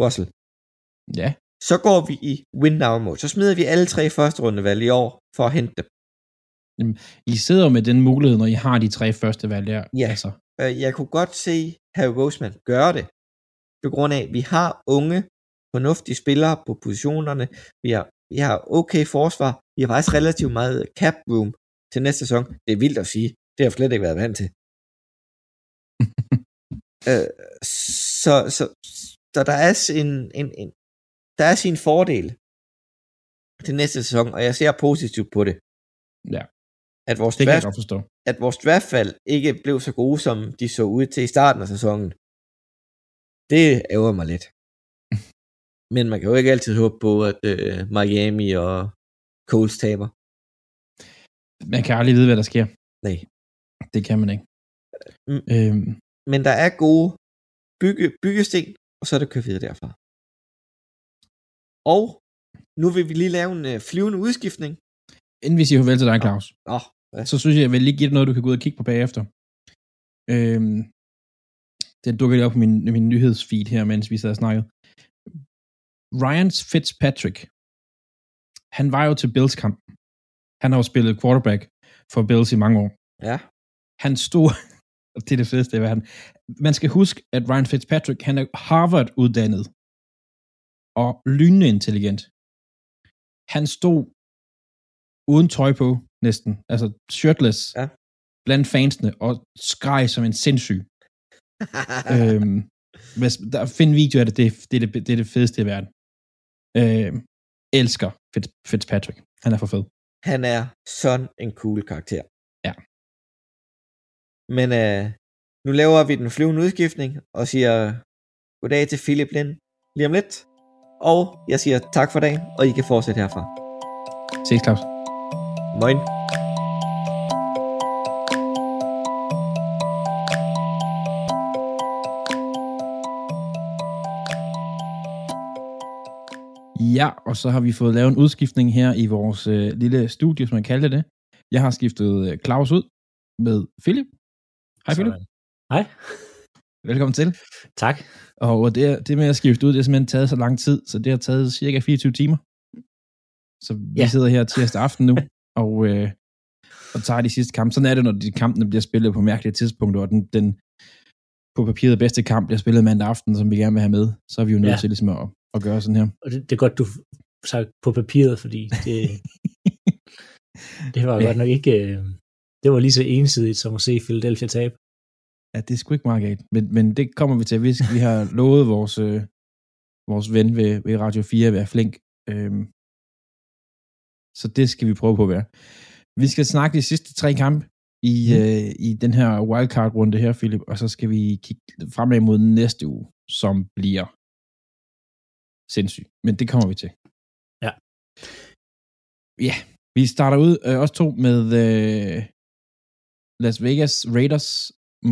Russell. Ja. Så går vi i win now mode. Så smider vi alle tre første rundevalg i år for at hente dem. I sidder med den mulighed, når I har de tre første valg der. Ja, altså. Øh, jeg kunne godt se Harry Roseman gøre det, på grund af, at vi har unge, fornuftige spillere på positionerne, vi har, vi har okay forsvar, vi har faktisk relativt meget cap room til næste sæson. Det er vildt at sige. Det har jeg slet ikke været vant til. øh, så, så, så der er en, en, en, der er sin fordel til næste sæson, og jeg ser positivt på det. Ja. At vores, det draft, forstå. at vores draftfald ikke blev så gode, som de så ud til i starten af sæsonen. Det ærger mig lidt. Men man kan jo ikke altid håbe på, at øh, Miami og Coles taber. Man kan aldrig vide, hvad der sker. Nej. Det kan man ikke. Mm. Øhm. Men der er gode bygge, byggesten, og så er det kørt videre derfra. Og nu vil vi lige lave en øh, flyvende udskiftning. Inden vi siger farvel til dig, Claus, oh, oh, så synes jeg, jeg vil lige give dig noget, du kan gå ud og kigge på bagefter. Øhm, den dukker lige op på min, min nyhedsfeed her, mens vi sad og snakkede. Ryan Fitzpatrick, han var jo til Bills kamp. Han har jo spillet quarterback for Bills i mange år. Ja. Han stod, det er det fedeste i verden. Man skal huske, at Ryan Fitzpatrick, han er Harvard-uddannet og lynende intelligent. Han stod uden tøj på, næsten, altså shirtless, ja. blandt fansene, og skreg som en sindssyg. øhm, hvis, der, find video af det, det, det, det, det er det fedeste i verden. Øhm, elsker Fitz, Fitzpatrick. Han er for fed. Han er sådan en cool karakter. Ja. Men øh, nu laver vi den flyvende udskiftning, og siger goddag til Philip Lind lige om lidt. Og jeg siger tak for dagen, og I kan fortsætte herfra. Ses, Claus. Moin. Ja, og så har vi fået lavet en udskiftning her i vores øh, lille studie, som man kalder det. Jeg har skiftet øh, Claus ud med Philip. Hej Philip. Hej. Velkommen til. Tak. Og det, det med at skifte ud, det har simpelthen taget så lang tid, så det har taget cirka 24 timer. Så vi ja. sidder her tirsdag aften nu, og, øh, og tager de sidste kampe. Sådan er det, når de kampene bliver spillet på mærkelige tidspunkter, og den, den på papiret bedste kamp bliver spillet mandag aften, som vi gerne vil have med, så er vi jo nødt ja. til ligesom at, at gøre sådan her. Og det, det er godt, du sagde på papiret, fordi det, det var ja. godt nok ikke... Øh, det var lige så ensidigt som at se Philadelphia tabe. Ja, det er sgu ikke meget galt, men, men det kommer vi til. Vi, vi har lovet vores, øh, vores ven ved, ved Radio 4 at være flink. Øhm, så det skal vi prøve på at være. Vi skal snakke de sidste tre kampe i, mm. øh, i den her wildcard-runde her, Philip, og så skal vi kigge fremad mod næste uge, som bliver sindssygt. Men det kommer vi til. Ja. Ja, vi starter ud øh, også to med øh, Las Vegas Raiders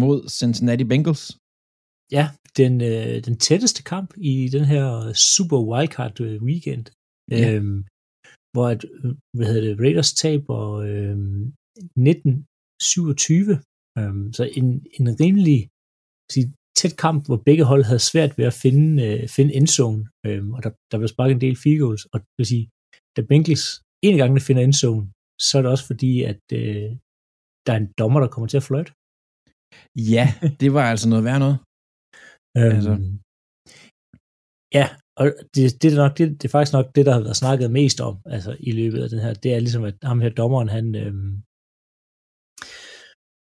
mod Cincinnati Bengals. Ja, den, øh, den tætteste kamp i den her Super Wildcard øh, weekend. Ja. Øhm, hvor at, hvad hedder det, Raiders taber øh, 19-27. Øhm, så en, en rimelig sige, tæt kamp, hvor begge hold havde svært ved at finde, øh, finde endzone, øh, og der, der blev sparket en del field goals, og det vil sige, da Bengals en gang finder endzone, så er det også fordi, at øh, der er en dommer, der kommer til at fløjte. Ja, det var altså noget værd noget. Øhm, altså. Ja, og det, det, er nok, det, det er faktisk nok det, der har været snakket mest om altså, i løbet af den her. Det er ligesom, at ham her dommeren, han øhm,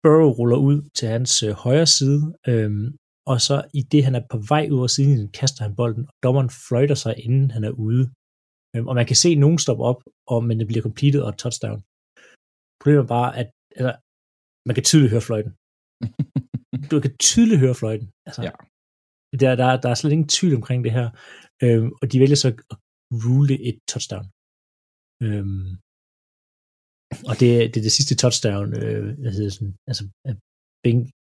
Burrow ruller ud til hans øh, højre side, øhm, og så i det, han er på vej ud af siden, kaster han bolden, og dommeren fløjter sig, inden han er ude. Øhm, og man kan se nogen stoppe op, og, men det bliver completed og touchdown. Problemet er bare, at eller, man kan tydeligt høre fløjten. du kan tydeligt høre fløjten. Altså, ja. der, der, der er slet ingen tvivl omkring det her. Øhm, og de vælger så at rule et touchdown. Øhm, og det, det er det sidste touchdown, øh, hvad hedder sådan, altså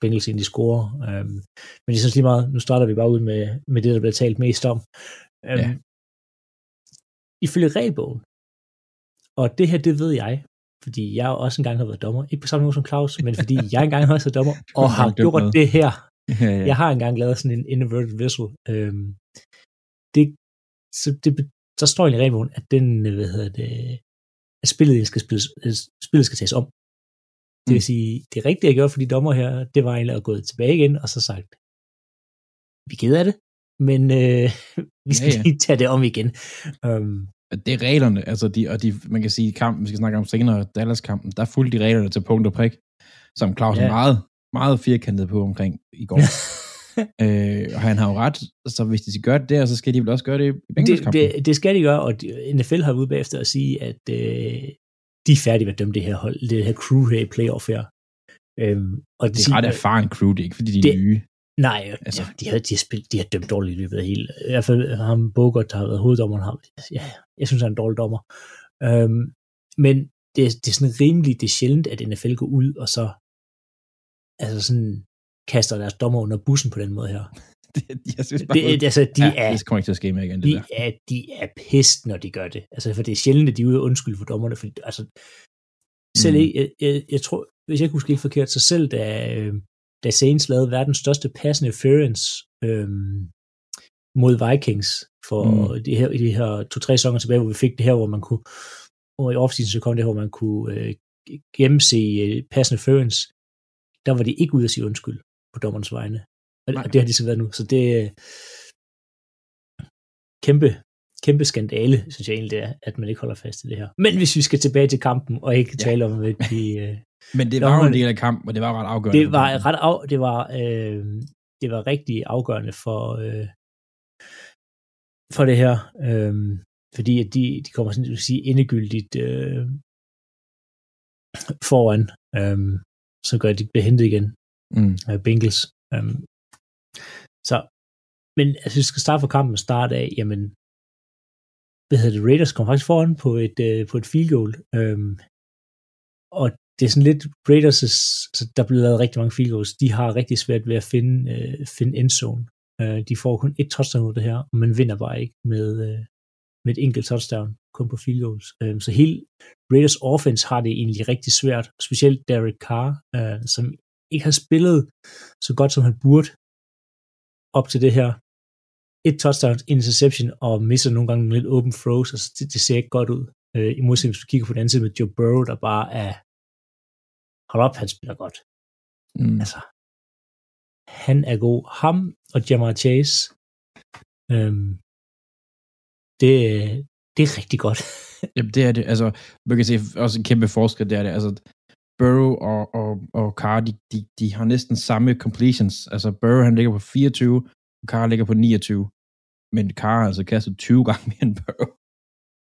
Bengals egentlig score. Øhm, men det er lige meget, nu starter vi bare ud med, med det, der bliver talt mest om. Øhm, ja. Ifølge regelbogen, og det her, det ved jeg, fordi jeg også engang har været dommer, ikke på samme måde som Claus, men fordi jeg engang har været dommer, og har gjort det her. Ja, ja. Jeg har engang lavet sådan en inverted whistle. Øhm, det, så det, der står i regelbogen, at den, hvad hedder det, at spillet skal, spilles, spillet skal tages om. Det vil mm. sige, det rigtige, jeg gjorde for de dommer her, det var egentlig at gå tilbage igen, og så sagt, vi gider det, men øh, vi skal ja, ja. lige tage det om igen. Um, det er reglerne, altså de, og de, man kan sige, kampen, vi skal snakke om senere, Dallas-kampen, der fulgte de reglerne til punkt og prik, som Claus ja. er meget, meget firkantet på omkring i går. øh, og han har jo ret, så hvis de gøre det der, så skal de vel også gøre det i det, det, det skal de gøre, og NFL har været ude bagefter at sige, at øh, de er færdige med at dømme det her hold, det her crew her i playoff her. Øhm, og det, det er ret erfaren crew, det er ikke fordi de er det, nye. Nej, altså. ja, de, har, de, har spillet, de har dømt dårligt i løbet af hele. I hvert fald ham Bogart, der har været hoveddommeren, ham, ja, jeg synes, han er en dårlig dommer. Øhm, men det, det er sådan rimeligt, det er sjældent, at NFL går ud og så altså sådan kaster deres dommer under bussen på den måde her. det, jeg synes bare, det, altså, de ja, er, det kommer ikke til at ske mere igen, det de der. Er, de er pist, når de gør det. Altså, for det er sjældent, at de er ude og undskylde for dommerne, fordi, altså, selv mm. jeg, jeg, jeg, tror, hvis jeg ikke husker helt forkert, så selv da, øh, da Saints lavede verdens største pass interference øhm, mod Vikings for mm. de her, de her to-tre sæsoner tilbage, hvor vi fik det her, hvor man kunne, og i offseason så kom det her, hvor man kunne øh, gennemse øh, pass interference, der var de ikke ude at sige undskyld på dommerens vegne. Og, og det har de så været nu. Så det er kæmpe, kæmpe skandale, synes jeg egentlig det er, at man ikke holder fast i det her. Men hvis vi skal tilbage til kampen, og ikke ja. tale om, at de... Øh, Men det var jo en del af kampen, og det var ret afgørende. Det var, ret af, det var, øh, det var rigtig afgørende for, øh, for det her. Øh, fordi at de, de kommer sådan at sige endegyldigt øh, foran, øh, så gør de bliver hentet igen. Mm. Øh, Bengals. Øh, så, men altså, hvis vi skal starte for kampen starte af, jamen, hvad hedder det, Raiders kom faktisk foran på et, øh, på et field goal, øhm, og det er sådan lidt Raiders, altså, der blev lavet rigtig mange field goals, de har rigtig svært ved at finde, øh, finde endzone. Øh, de får kun et touchdown ud af det her, og man vinder bare ikke med, øh, med et enkelt touchdown, kun på field goals. Øh, så hele Raiders offense har det egentlig rigtig svært, specielt Derek Carr, øh, som ikke har spillet så godt, som han burde op til det her. Et touchdown, interception, og misser nogle gange lidt open throws, altså det, det ser ikke godt ud. Øh, I modsætning, hvis du kigger på den anden side med Joe Burrow, der bare er, hold op, han spiller godt. Mm. Altså, han er god. Ham og Jamar Chase, øhm, det, det er rigtig godt. Jamen, det er det. Altså, man kan se også en kæmpe forskel, det er det. Altså, Burrow og, og, og Carr, de, de, de har næsten samme completions. Altså Burrow, han ligger på 24, og Carr ligger på 29. Men Carr har altså kastet 20 gange mere end Burrow.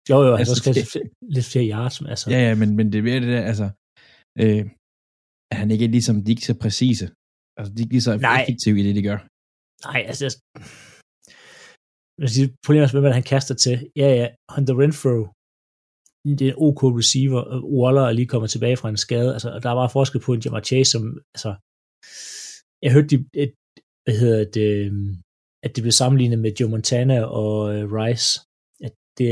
Jo, jo, altså, altså kastet lidt flere yards. Altså. Ja, ja, men, men det er det der, altså, øh, at han ikke er ligesom, de er ikke så præcise. Altså, de er ikke lige så effektive i det, de gør. Nej, altså, jeg siger, problemet er, hvad han kaster til. Ja, ja, Hunter Renfro det er en OK receiver. Waller er lige kommet tilbage fra en skade. Altså, der var forskel på en Jamar Chase, som, altså, jeg hørte, et, et, hvad hedder det, at det blev sammenlignet med Joe Montana og uh, Rice. At det,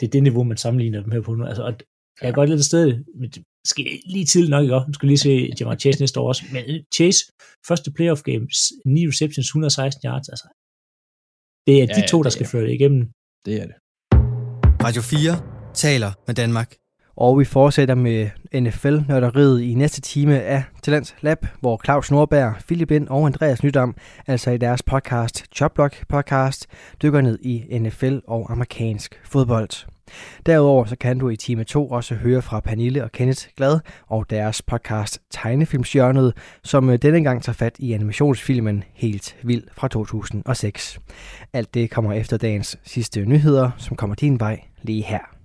det er det niveau, man sammenligner dem her på nu. Altså, og jeg er godt lidt af sted, men det skal lige tidligt nok, ikke? Nu skal lige se Jamar Chase næste år også. Men Chase, første playoff games, 9 receptions, 116 yards, altså. Det er ja, de to, der skal føre det igennem. Det er det. Radio 4 taler med Danmark. Og vi fortsætter med NFL-nørderiet i næste time af Talents Lab, hvor Claus Nordberg, Philip Lind og Andreas Nydam, altså i deres podcast Choplock Podcast, dykker ned i NFL og amerikansk fodbold. Derudover så kan du i time 2 også høre fra Pernille og Kenneth Glad og deres podcast Tegnefilmsjørnet, som øh, denne gang tager fat i animationsfilmen Helt Vild fra 2006. Alt det kommer efter dagens sidste nyheder, som kommer din vej lige her.